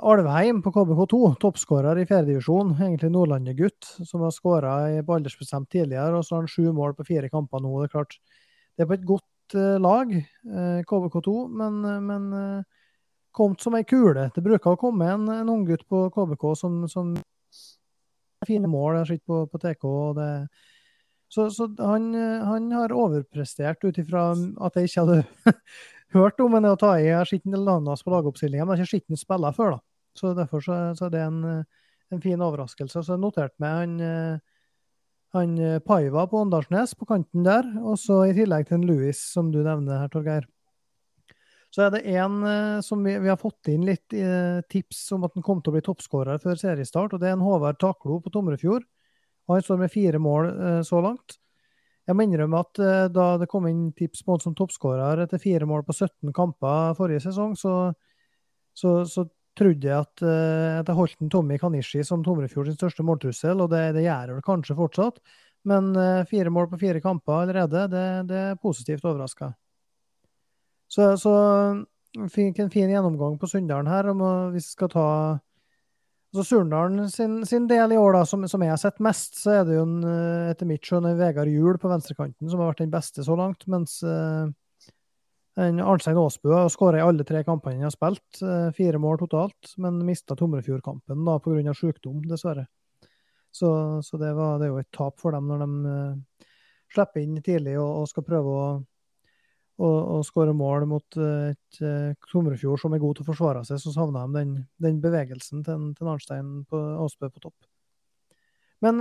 Alvheim på KBK2, toppskårer i fjerdedivisjon. Egentlig Nordlandet-gutt, som har skåra på aldersbestemt tidligere. Og så har han sju mål på fire kamper nå. Det er klart, det er på et godt uh, lag, eh, KBK2, men, uh, men kommet som ei kule. Det bruker å komme en, en unggutt på KBK som, som fine mål. Jeg på, på TK. og det så, så han, han, har overprestert ut ifra at jeg ikke hadde hørt om ta i. Jeg har sett navnet hans på lagoppstillingen, men jeg har ikke sett ham spille før. da. Så Derfor så, så er det en, en, fin overraskelse. Så jeg noterte meg han, han Paiva på Åndalsnes på kanten der, og så i tillegg til en Louis, som du nevner her, Torgeir. Så er det en som vi, vi har fått inn litt eh, tips om at han kom til å bli toppskårer før seriestart, og det er en Håvard Taklo på Tomrefjord. Han står med fire mål eh, så langt. Jeg må innrømme at uh, da det kom inn tips på som toppskårer etter fire mål på 17 kamper forrige sesong, så, så, så trodde jeg at, uh, at jeg holdt en Tommy Kanishi som Tomrefjord sin største måltrussel, og det, det gjør jeg vel kanskje fortsatt. Men uh, fire mål på fire kamper allerede, det, det er positivt overraska. Så, så fikk en fin gjennomgang på Sunndalen her, om vi skal ta så Surndalen sin, sin, del i år, da, som, som, jeg har sett mest, så er det jo en, eh, etter mitt skjønn Vegard Juel på venstrekanten som har vært den beste så langt. Mens uh, Arnstein Aasbø har skåra i alle tre kampene han har spilt. Uh, fire mål totalt, men mista Tomrefjordkampen da pga. sykdom, dessverre. Så, så det, var, det, er jo et tap for dem når de uh, slipper inn tidlig og, og skal prøve å, og, og skåre mål mot et uh, Tomrefjord som er god til å forsvare seg, så savna de den, den, bevegelsen til, til Arnstein på Aasbø på topp. Men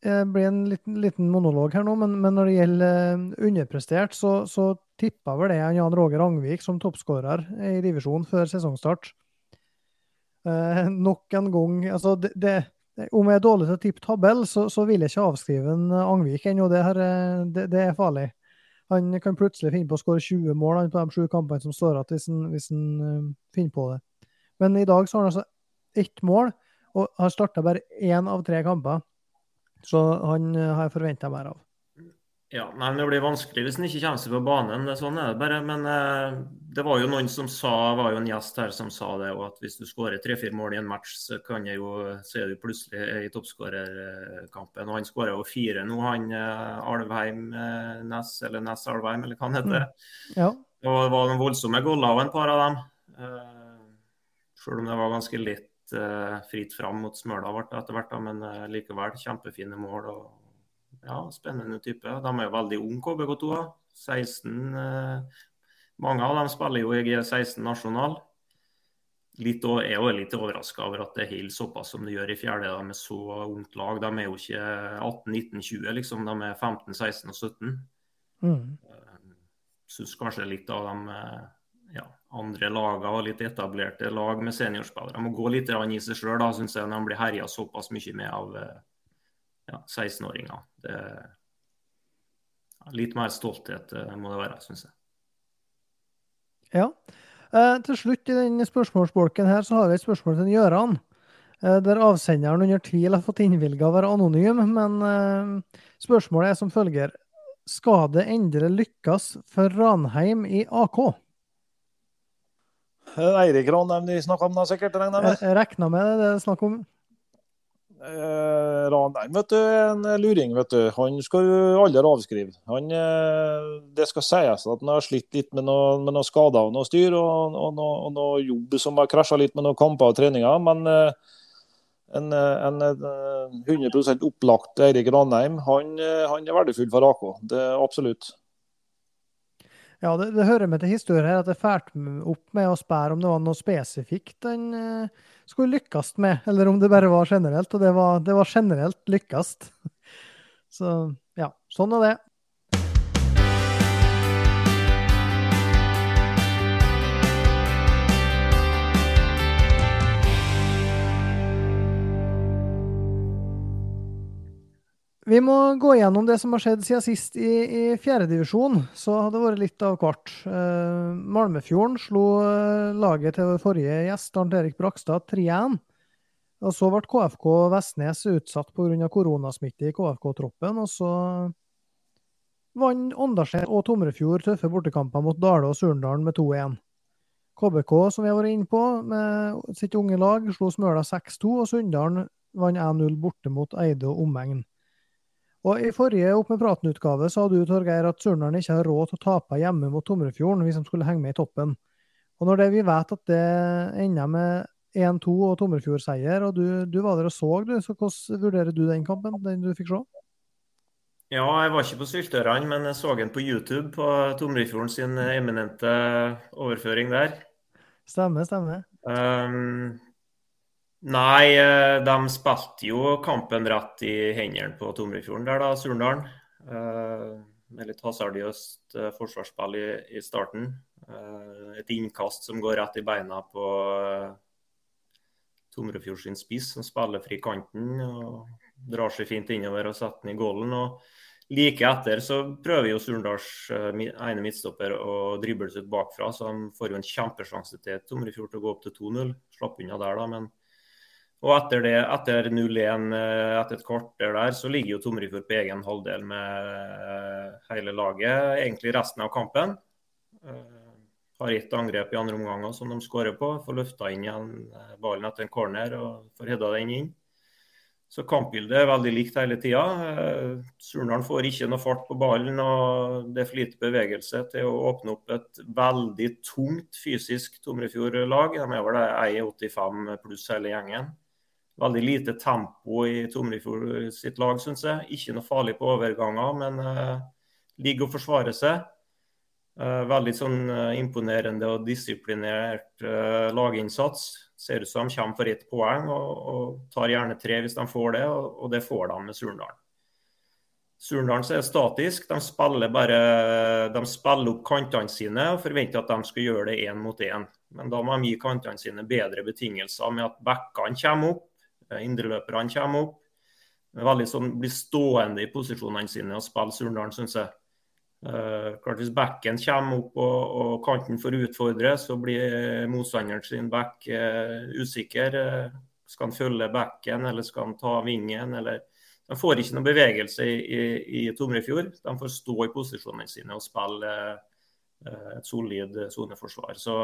det blir en liten, liten, monolog her nå, men, men når det gjelder underprestert, så, så tippa vel det Jan Roger Angvik som toppskårer i divisjonen før sesongstart. Eh, nok en gang altså det, det, Om jeg er dårlig til å tippe tabell, så, så, vil jeg ikke avskrive en Angvik ennå. Det, det, det, er farlig. Han kan plutselig finne på å skåre 20 mål på de sju kampene som står igjen, hvis, hvis han uh, finner på det. Men i dag så har han altså ett mål, og har starta bare én av tre kamper. Så han uh, har jeg forventa mer av. Ja, nei, men Det blir vanskelig hvis en ikke kommer seg på banen. Det, sånn er det bare. Men eh, det var jo noen som sa, var jo en gjest her som sa det, at hvis du skårer tre-fire mål i en match, så, kan jeg jo, så er du plutselig i toppskårerkampen. Og han skårer jo fire nå, han eh, Alvheim eh, Ness, eller Ness Alvheim, eller hva han heter. Mm. Ja. Og det var noen voldsomme goller av en par av dem. Eh, selv om det var ganske litt eh, fritt fram mot Smøla etter hvert, men eh, likevel kjempefine mål. og ja, spennende type. De er jo veldig unge, KBK2. 16 eh, Mange av dem spiller jo i G16 nasjonal. Litt, jeg er jo litt overraska over at det holder såpass som det gjør i fjerde. De er så ungt lag. De er jo ikke 18-19-20, liksom. De er 15, 16 og 17. Mm. Eh, Syns kanskje litt av de eh, ja, andre lagene og litt etablerte lag med seniorspillere må gå litt i seg sjøl, syns jeg, når de blir herja såpass mye med av ja, 16-åringer. Litt mer stolthet eh, må det være, syns jeg. Ja. Eh, til slutt i denne spørsmålsbolken her, så har vi et spørsmål til Gjøran. Eh, der avsenderen under tvil har fått innvilga å være anonym, men eh, spørsmålet er som følger. Skal det endelig lykkes for Ranheim i AK? Eirik Ranheim de snakker om, da, sikkert? Jeg regner med det, det er snakk om. Eh, vet du, en luring. vet du. Han skal jo aldri avskrive. Han, eh, det skal sies at han har slitt litt med noen noe skader og noe styr, og, og, noe, og noe jobb som har krasja litt med noen kamper og treninger. Men eh, en, en, en 100 opplagt Eirik Ranheim, han, han, er verdifull for AK. Det er absolutt. Ja, det, det hører med til historien her at det fælt opp med å spørre om det var noe spesifikt han skulle lykkes med, eller om det bare var generelt. Og det var, det var generelt lykkes. Så ja, sånn er det. Vi må gå gjennom det som har skjedd siden sist i, i fjerdedivisjon. Så har det vært litt av hvert. Uh, Malmefjorden slo uh, laget til forrige gjest, Arnt Erik Brakstad, 3-1. Og så ble KFK Vestnes utsatt pga. koronasmitte i KFK-troppen. Og så vant Åndalsnes og Tomrefjord tøffe bortekamper mot Dale og Surndalen med 2-1. KBK, som vi har vært inne på, med sitt unge lag, slo Smøla 6-2, og Sunndalen vant 1-0 borte mot Eide og omegn. Og I forrige Opp med praten-utgave sa du Torgeir, at Surnadal ikke har råd til å tape hjemme mot Tomrefjorden hvis de skulle henge med i toppen. Og Når det, vi vet at det ender med 1-2 og Tomrefjord-seier, og du, du, var der og så, du, så hvordan vurderer du den kampen, den du fikk se? Ja, jeg var ikke på Syltørene, men jeg så den på YouTube på Tomrefjorden sin eminente overføring der. Stemmer, stemmer. Um, Nei, eh, de spilte jo kampen rett i hendene på Tomrefjorden der, da, Surndalen. Eh, med litt hasardiøst eh, forsvarsspill i, i starten. Et innkast som går rett i beina på Tomrefjord sin spiss, som spiller fri kanten og drar seg fint innover og setter den i gålen. og Like etter så prøver jo Surndals ene midtstopper å drible seg ut bakfra, så de får jo en kjempesjanse til Tomrefjord til å gå opp til 2-0. Slapp unna der, da, men og etter, det, etter 0-1 eh, etter et kvarter der, så ligger jo Tomrefjord på egen halvdel med eh, hele laget, egentlig resten av kampen. Uh, har ett angrep i andre omganger som de skårer på. Får løfta inn igjen ballen etter en corner og får hedda den inn. Så kampbildet er veldig likt hele tida. Surnadal får ikke noe fart på ballen, og det er for lite bevegelse til å åpne opp et veldig tungt fysisk Tomrefjord-lag. De er vel 1,85 pluss hele gjengen. Veldig lite tempo i Tomrefjord sitt lag, syns jeg. Ikke noe farlig på overganger, men uh, ligger og forsvarer seg. Uh, veldig sånn uh, imponerende og disiplinert uh, laginnsats. Ser ut som de kommer for ett poeng og, og, tar gjerne tre hvis de får det, og, og det får de med Surndalen. Surndalen er statisk. De spiller bare de spiller opp kantene sine og forventer at de skal gjøre det én mot én. Men da må de gi kantene sine bedre betingelser med at backene kommer opp, indreløperne kommer opp. Veldig sånn, Blir stående i posisjonene sine og spille Surndalen, syns jeg. Uh, klart Hvis backen kommer opp og, og, kanten får utfordre, så blir motstanderen sin back uh, usikker. Uh, skal han følge backen, eller skal han ta vingen? eller De får ikke noe bevegelse i, i, i Tomrefjord. De får stå i posisjonene sine og spille et solid soneforsvar. Så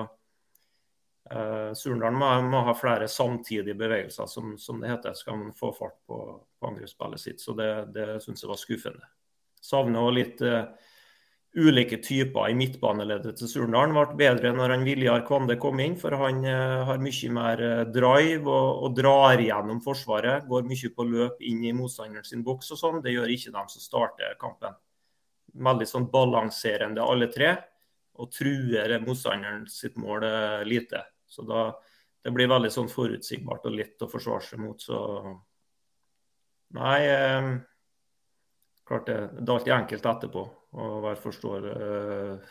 uh, Surndalen må, må, ha flere samtidige bevegelser, som, som det heter, skal man få fart på, på angrepsspillet sitt. Så det, det syns jeg var skuffende. Savner òg litt uh, ulike typer i midtbaneleddet til Surndalen ble bedre når han Viljar Kvande kom inn. For han uh, har mye mer eh, drive og, og, drar gjennom Forsvaret. Går mye på løp inn i motstanderen sin boks og sånn. Det gjør ikke dem som starter kampen. Veldig sånn balanserende alle tre. Og truer motstanderen sitt mål eh, lite. Så da, det blir veldig sånn forutsigbart og lett å forsvare seg mot. Så nei. Eh, klart det, det er alltid enkelt etterpå å være forstår,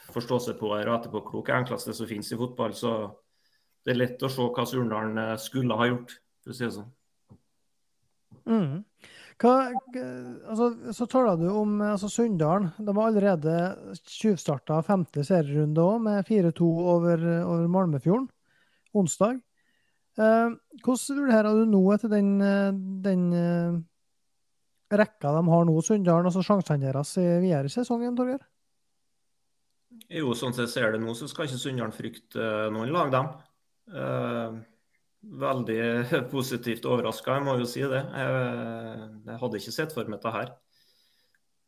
på forståsegpåer og etterpåklok. Det enkleste som finnes i fotball. Så det er lett å se hva Surndalen eh, skulle ha gjort, for å si det sånn. Mm. Hva, altså, så taler du om altså Sunndalen. De har allerede tjuvstarta femte serierunde òg, med 4-2 over, over Malmefjorden onsdag. Eh, hvordan vurderer du nå etter den, den rekka de har nå, Sunndalen, altså sjansene deres videre i sesongen, Torgeir? Jo, sånn jeg ser det nå, så skal ikke Sunndalen frykte eh, noen lag, dem. Eh, veldig positivt overraska, jeg må jo si det. Jeg, jeg hadde ikke sett for meg dette her.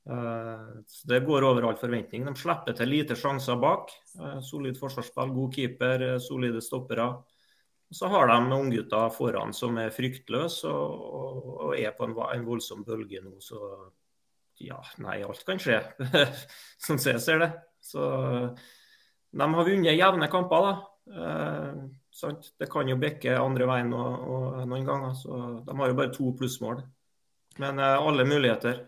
Eh, det går over all forventning. De slipper til lite sjanser bak. Eh, solid forsvarsspill, god keeper, eh, solide stoppere. Så har de unggutter foran som er fryktløse og, og, er på en, en, voldsom bølge nå. Så ja, nei, alt kan skje, sånn som jeg ser det. Så de har vunnet jevne kamper, da. Eh, det kan jo bekke andre veien og, og noen ganger. Så de har jo bare to plussmål. Men eh, alle muligheter.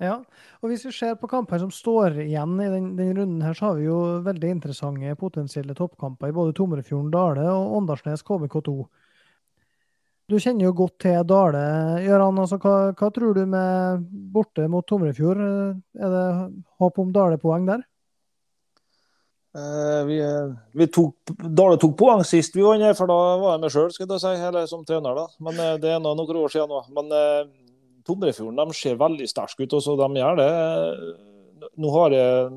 Ja, og hvis vi ser på kamper som står igjen i den, den, runden her, så har vi jo veldig interessante potensielle toppkamper i både Tomrefjorden, Dale og Åndalsnes KBK2. Du kjenner jo godt til Dale, Gøran. Altså, hva, hva, tror du med borte mot Tomrefjord? Er det håp om Dale-poeng der? Eh, vi, vi, tok, Dale tok poeng sist vi vant, for da var jeg med sjøl, si, eller som trener. da. Men uh, Det er noen år siden nå. Men uh, Tomrefjorden de ser veldig sterke ut. Også, de gjør det. Nå har, jeg,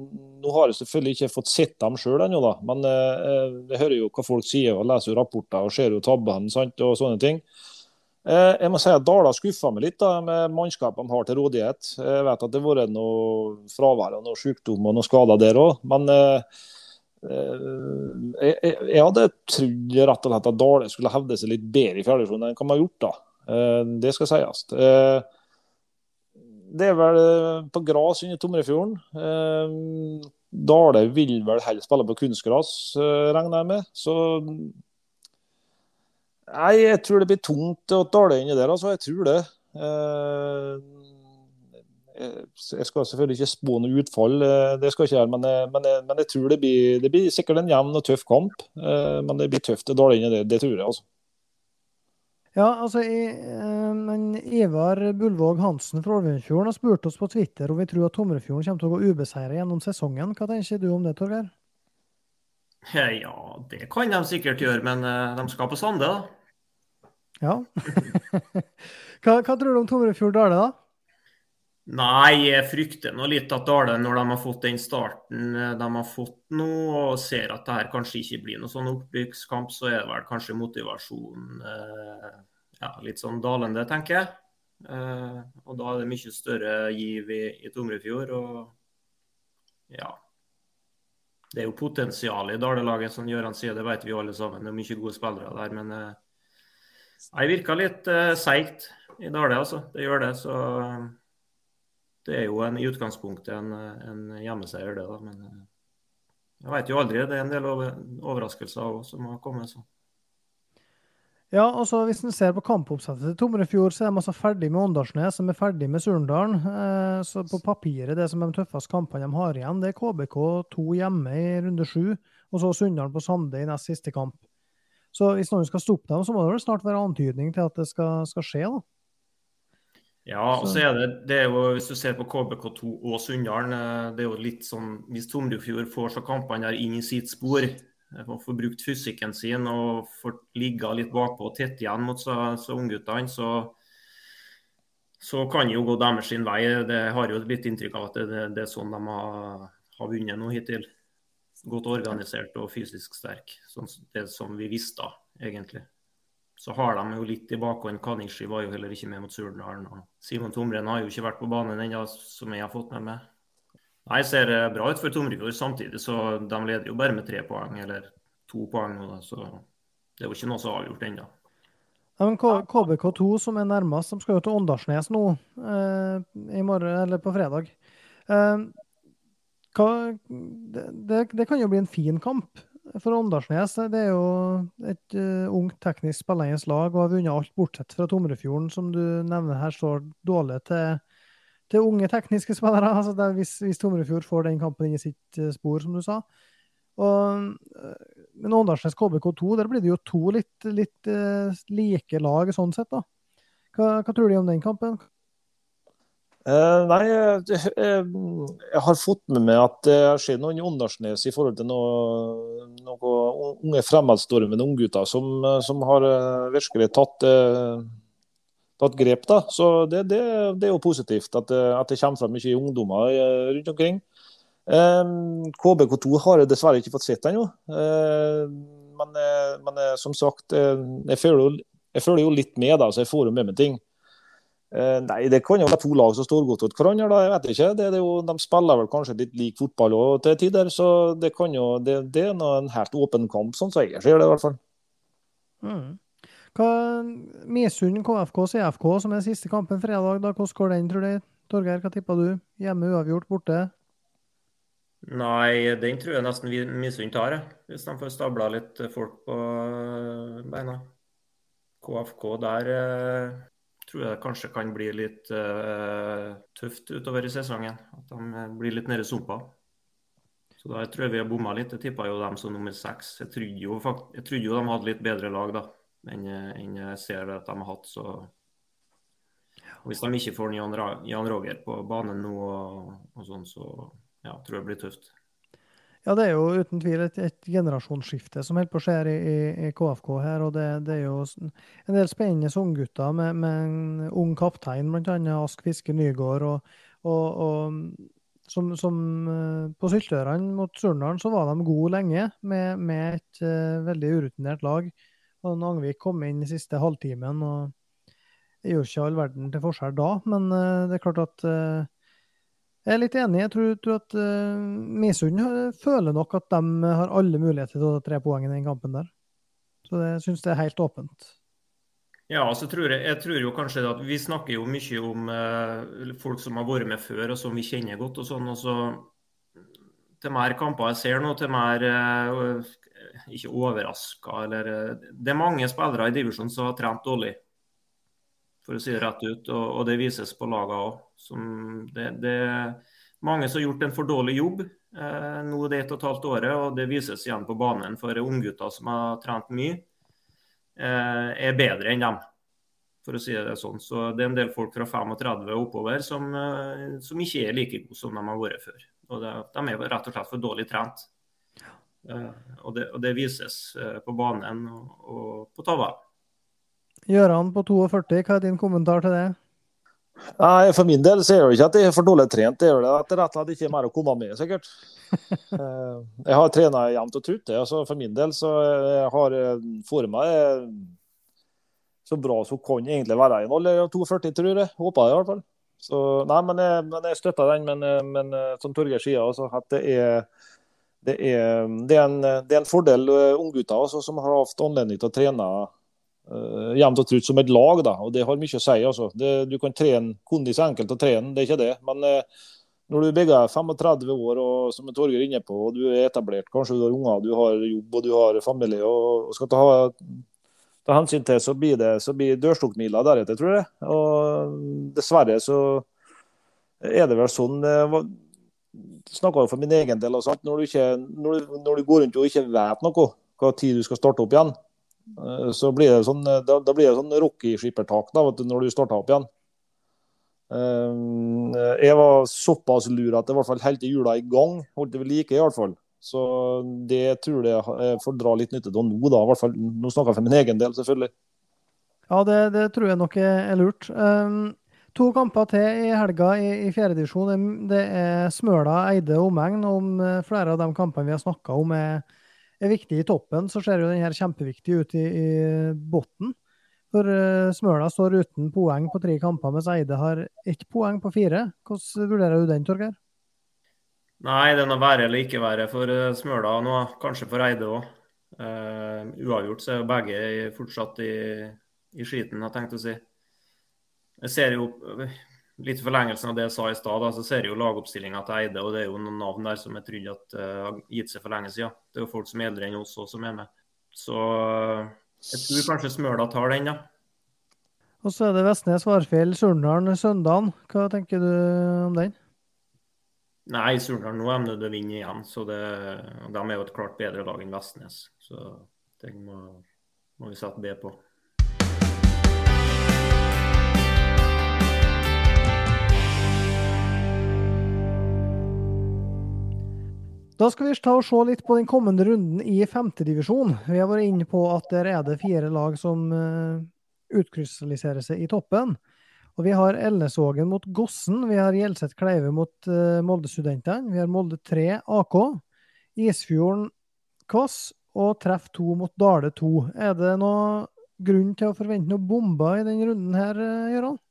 nå har jeg selvfølgelig ikke fått sett dem sjøl ennå, da. men eh, jeg hører jo hva folk sier og leser jo rapporter og ser jo tabbene og sånne ting. Eh, jeg må si at Dala skuffa meg litt da, med mannskapet de har til rådighet. Jeg vet at det har vært noe fravær og noe sykdom og noe skader der òg, men eh, jeg, jeg, hadde trodd rett og slett at Dale skulle hevde seg litt bedre i fjerdedivisjon enn hva de har gjort. da. Eh, det skal sies. Eh, det er vel eh, på gress under Tomrefjorden. Dale vil vel helst spille på kunstgras, regner jeg med. Så Nei, jeg tror det blir tungt å Dale inni der, altså. Jeg tror det. Jeg skal selvfølgelig ikke spå noe utfall, det skal jeg ikke gjøre, men, men, men, jeg tror det blir, det blir sikkert en jevn og tøff kamp. Men det blir tøft å Dale inni der, det tror jeg. altså. Ja, altså eh, men Ivar Bulvåg Hansen fra Olvenfjorden har spurt oss på Twitter om vi tror at Tomrefjorden kommer til å gå ubeseiret gjennom sesongen. Hva tenker du om det, Torgeir? Ja, det kan de sikkert gjøre, men eh, de skal på Sande, da. Ja. hva, hva, tror du om Tomrefjord Dale, da? Nei, jeg frykter nå litt at Dale, når de har fått den starten eh, de har fått nå, og ser at det her kanskje ikke blir noe sånn oppbyggskamp, så er det vel kanskje motivasjonen eh, ja, litt sånn dalende, tenker jeg. Eh, og da er det mye større giv i, i Tomrefjord. Og ja Det er jo potensial i Dale-laget, som Gøran sier, det vet vi alle sammen. Det er mye gode spillere der, men eh, jeg virka litt eh, seigt i Dale, altså. Det gjør det. så det er jo en, i utgangspunktet en, en hjemmeseier, det. da, Men Jeg vet jo aldri. Det er en del overraskelser som har kommet. så. Ja, og så Hvis en ser på kampoppsettet til Tomrefjord, så er de altså ferdig med Åndalsnes, som er ferdig med Surndalen. Eh, så på papiret, det som er de tøffeste kampene de har igjen, det er KBK2 hjemme i runde sju, og så Sunndalen på Sande i nest siste kamp. Så hvis noen skal stoppe dem, så må det vel snart være antydning til at det skal, skal skje, da. Ja, og så er det, det er jo, hvis du ser på KBK2 og Sunndalen, eh, det er jo litt sånn Hvis Tomrefjord får så kampene der inn i sitt spor, får brukt fysikken sin og får ligge litt bakpå og tett igjen mot så, så ungguttene, så, så kan jo gå deres sin vei. Det har jo blitt inntrykk av at det, det, det er sånn de har, har vunnet nå hittil. Godt organisert og fysisk sterk. Sånn, det som vi visste, egentlig. Så har de jo litt i bakhånd. Kaningsky var jo heller ikke med mot Surdalen. Simon Tomren har jo ikke vært på banen ennå, som jeg har fått med meg. Nei, ser bra ut for Tomrefjord samtidig, så de leder jo bare med tre poeng, eller to poeng nå. Så det er jo ikke noe som er avgjort ennå. Ja, men KBK2, som er nærmest, de skal jo til Åndalsnes nå eh, i morgen, eller på fredag. Eh, hva, det, det, kan jo bli en fin kamp for Åndalsnes. Det er jo et uh, ungt, teknisk spillende lag og har vunnet alt bortsett fra Tomrefjorden, som du nevner her står dårlig til til unge tekniske spillere. altså det, hvis, hvis Tomrefjord får den kampen inn i sitt uh, spor, som du sa. Og, uh, men Åndalsnes KBK2, der blir det jo to litt, litt like lag sånn sett. da. Hva, hva, tror du om den kampen? Nei, jeg, jeg, har fått med meg at det har skjedd noe i Åndalsnes i forhold til noen noe unge fremadstormende unggutter som, som har virkelig tatt tatt grep. da, så Det, det, det er jo positivt at, at, det kommer fram mye ungdommer eh, rundt omkring. Um, KBK2 har jeg dessverre ikke fått sett ennå. Uh, men, eh, men, som sagt, jeg føler, jo, jeg føler, jo, litt med, da, så jeg får jo med meg ting. Uh, nei, Det kan jo være to lag som står godt mot hverandre. da, jeg vet ikke. Det, det jo, de spiller vel kanskje litt lik fotball òg til tider, så det, kan jo, det, det er en helt åpen kamp, sånn som jeg ser det i hvert fall. Mm. Misund KFK CFK, som er siste kampen fredag. da, Hvordan går den, tror du? Torgeir, hva tipper du? Hjemme uavgjort, borte? Nei, den tror jeg nesten Misund tar, hvis de får stabla litt folk på beina. KFK der eh, tror jeg kanskje kan bli litt uh, tøft utover i sesongen. At de blir litt nede i sumpa. Så da jeg tror jeg vi har bomma litt. Jeg tippa jo dem som nummer seks. Jeg trodde jo, jeg trodde jo de hadde litt bedre lag, da enn enn jeg ser at de har hatt. Så og Hvis de ikke får Jan Roger på banen nå, og, og sånn, så ja, tror jeg det blir tøft. Ja, det er jo uten tvil et, et generasjonsskifte som holder på å skje i, i, KFK her. og det, det, er jo en del spennende unggutter med, med en ung kaptein, bl.a. Ask Fiske Nygård. og, og, og som, som, eh, På Syltørene mot Surndalen så var de gode lenge, med, med et uh, veldig urutinert lag. Og Angvik kom inn i siste halvtimen og det gjør ikke all verden til forskjell da, men uh, det er klart at uh, jeg er litt enig. Jeg tror, tror at uh, Misund føler nok at de har alle muligheter til å ta tre poeng i den kampen der. Så det syns jeg er helt åpent. Ja, så tror jeg, jeg tror jo kanskje at Vi snakker jo mye om uh, folk som har vært med før, og som vi kjenner godt. og sånn, og så Til mer kamper jeg ser nå, til mer uh, ikke overraska. Eh, det er mange spillere i divisjonen som har trent dårlig, for å si det rett ut. Og, og det vises på lagene òg. Det, det, mange som har gjort en for dårlig jobb eh, nå det et og et halvt året, og det vises igjen på banen. For unggutter som har trent mye, eh, er bedre enn dem. For å si det sånn. Så det er en del folk fra 35 og oppover som, eh, som ikke er like gode som de har vært før. Og det, de er rett og slett for dårlig trent. Eh, og det, og det vises eh, på banen og, og på tavla. Gøran på 42, hva er din kommentar til det? Nei, For min del så er det ikke at jeg er for dårlig trent, det er det at det rett og slett ikke er mer å komme med, sikkert. Eh, jeg har trena jevnt og trutt. Altså, for min del så jeg har forma så bra som kan egentlig være i en alder av 42, tror jeg. Håper jeg i hvert fall. Så, nei, men jeg, men jeg støtter den. Men, men som Torgeir sier, altså, at det er det er, det er, en, det er en, fordel unggutter som har hatt anledning til å trene uh, jevnt og trutt som et lag. Da, og Det har mye å si. Altså. Det, du kan trene kondis enkelt og trene, det er ikke det. Men uh, når du begge er 35 år og som Torgeir er inne på, og du er etablert, kanskje du har unger, du har jobb og du har familie og skal ta, ta hensyn til, så blir det så blir dørstokkmila deretter, tror jeg. Og dessverre så er det vel sånn det jo for min egen del. Altså, når, du ikke, når, du, når, du går rundt og ikke vet noe, hva tid du skal starte opp igjen, eh, så blir det sånn, da, da blir det sånn Rocky-skippertak når du starter opp igjen. Eh, jeg var såpass lur at det i hvert fall holdt hjula i gang. Holdt det ved like, i hvert fall. Så det tror jeg jeg får dra litt nytte av nå, da. I hvert fall, nå snakker jeg for min egen del, selvfølgelig. Ja, det, det tror jeg nok er lurt. Um, to kamper til i helga i, i fjerdedivisjon. Det er Smøla, Eide og omegn. Om eh, flere av de kampene vi har snakka om er, er viktig i toppen, så ser jo den her kjempeviktig ut i, i bunnen. For uh, Smøla står uten poeng på tre kamper, mens Eide har ett poeng på fire. Hvordan vurderer du den, Torgeir? Nei, den er være eller ikke være for uh, Smøla nå. Kanskje for Eide òg. Uh, eh, uavgjort så er jo begge fortsatt i, i skiten, jeg tenkte å si. Jeg ser jo litt forlengelsen av det jeg sa i stad, så ser jeg jo lagoppstillinga til Eide, og det er jo noen navn der som jeg trodde at uh, har gitt seg for lenge siden. Det er jo folk som er eldre enn oss også som er med. Så jeg tror kanskje Smøla tar den, ja. Og så er det Vestnes, Varfjell, Surndalen, Søndalen. Hva tenker du om den? Nei, Surndalen nå er nødt til å vinne igjen. så det, De er jo et klart bedre lag enn Vestnes. Så det må, må vi sette B på. Da skal vi ta og se litt på den kommende runden i femtedivisjon. Vi har vært inne på at der er det fire lag som uh, utkrystalliserer seg i toppen. Og Vi har Elnesvågen mot Gossen, vi har Gjelset Kleive mot uh, Molde-studentene, vi har Molde 3 AK, Isfjorden Kvass og Treff 2 mot Dale 2. Er det noe grunn til å forvente noen bomber i denne runden her, uh, Gøran?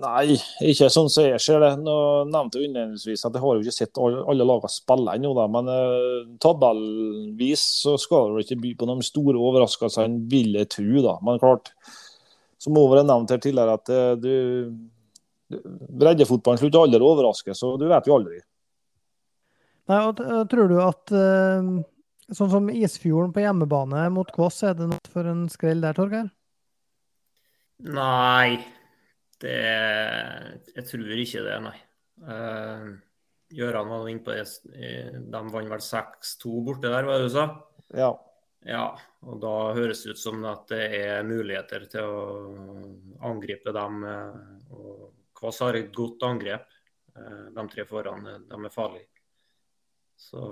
Nei, ikke sånn som jeg ser det. Nå nevnte jeg innledningsvis at jeg har jo ikke sett alle lagene spille ennå, men uh, tabellvis så skal det ikke by på noen store overraskelser, vil jeg tro. da. Men klart, som over er nevnt her tidligere, at uh, du, breddefotballen slutter aldri å overraske, så du vet jo aldri. Nei, og Tror du at uh, sånn som Isfjorden på hjemmebane mot Kvass, er det noe for en skrell der, Torgeir? Nei, det Jeg tror ikke det, nei. Uh, Gjøran var inne på det. De vant vel 6-2 borte der, var det du sa? Ja. ja. Og da høres det ut som at det er muligheter til å angripe dem. Eh, og Kvass har et godt angrep. Eh, de tre foran, de er farlige. Så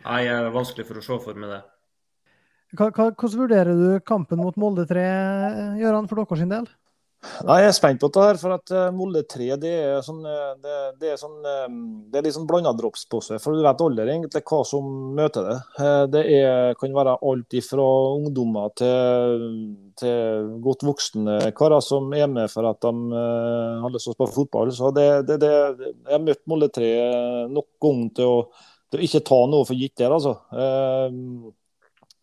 Nei, det er vanskelig for å se for meg det. Hvordan vurderer du kampen mot Molde 3, Gøran, for deres del? Nei, Jeg er spent på det her, for at eh, Molde 3 det er, sånn, eh, det, det er, sånn, eh, det er litt sånn blanda dropspose. For du vet aldri egentlig hva som møter det. Det er, kan være alt fra ungdommer til, til godt voksne karer som er med for at de har lyst til å spille fotball. Så det, det, Jeg har møtt Molde 3 nok ganger til å, til å ikke ta noe for gitt der, altså.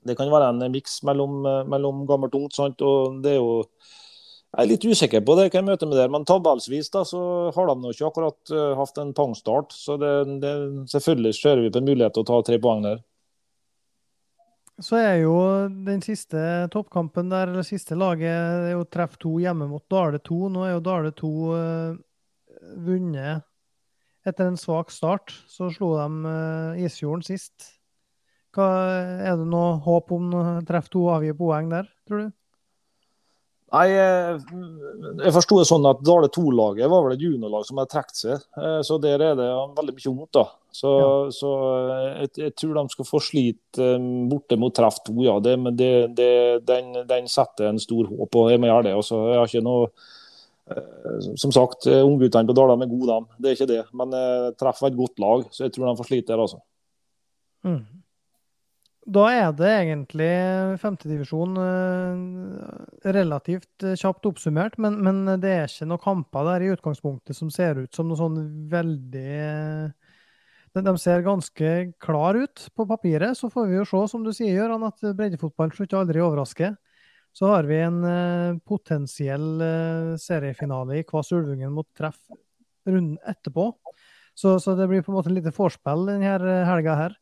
Det kan være en miks mellom, mellom gammelt og ungt. Sant? og det er jo jeg er litt usikker på det, hva jeg møter med der, Men tabellsvis da, så har de nå ikke akkurat uh, hatt en pangstart. Så det, det, selvfølgelig ser vi på en mulighet til å ta tre poeng der. Så er jo den siste toppkampen der, eller siste laget, det er jo treff to hjemme mot Dale 2. Nå er jo Dale 2 uh, eh, vunnet etter en svak start. Så slo de uh, Isfjorden sist. Hva, er det noe håp om treff to avgir poeng der, tror du? Nei, Jeg forsto det sånn at Dale 2-laget var vel et juniorlag som hadde trukket seg. Eh, så der er det veldig mye vondt. da. Så, ja. så jeg, jeg, tror de skal få slite eh, borte mot treff 2, ja. Det, men det, det, den, den, setter en stor håp på. Jeg må gjøre det. Også. Jeg har ikke noe eh, Som sagt, ungguttene på Dala er gode, dem. Det er ikke det. Men treff var et godt lag, så jeg tror de får slite der, altså. Mm. Da er det egentlig femtedivisjon eh, relativt eh, kjapt oppsummert, men, men, det er ikke noen kamper der i utgangspunktet som ser ut som noe sånn veldig eh, De ser ganske klar ut på papiret. Så får vi jo se, som du sier, Gjøran, at breddefotballen slutter aldri å overraske. så har vi en potensiell seriefinale i Kvass Ulvungen mot treff runden etterpå. Så, så, det blir på en måte en lite vorspiel denne helga her.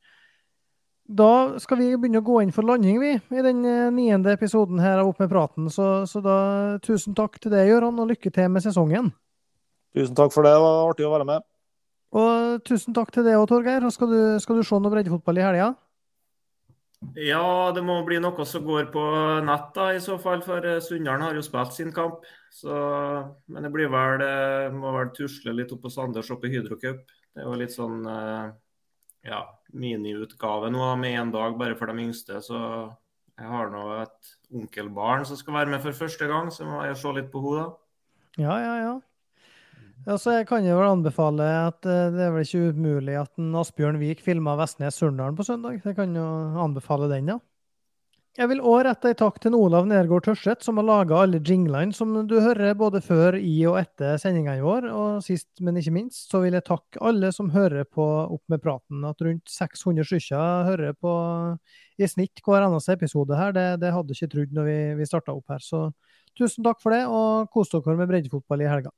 Da skal vi begynne å gå inn for landing, vi, i den niende episoden her av Opp med praten. Så, så da tusen takk til deg, Gøran, og lykke til med sesongen. Tusen takk for det. Det var artig å være med. Og tusen takk til deg òg, Torgeir. Skal du, skal du se noe breddefotball i helga? Ja, det må bli noe som går på nett, da, i så fall. For eh, Sunndalen har jo spilt sin kamp. Så, men det blir vel må vel tusle litt opp på Sanders oppe i Hydrocup. Det er jo litt sånn eh, ja, miniutgave nå med én dag bare for de yngste. Så jeg har nå et onkelbarn som skal være med for første gang, så må jeg se litt på henne. Ja, ja, ja. Ja, Altså, jeg kan jo vel anbefale at eh, det er vel ikke umulig at en Asbjørn Vik filma Vestnes Surndalen på søndag. Jeg kan jo anbefale den, ja. Jeg vil òg rette en takk til Olav Nergård Tørseth, som har laga alle jinglene som du hører både før, i og etter sendingene våre. Og sist, men ikke minst, så vil jeg takke alle som hører på Opp med praten. At rundt 600 stykker hører på i snitt hver eneste episode her, det, det hadde jeg ikke trodd når vi, vi starta opp her. Så tusen takk for det, og kos dere med breddefotball i helga.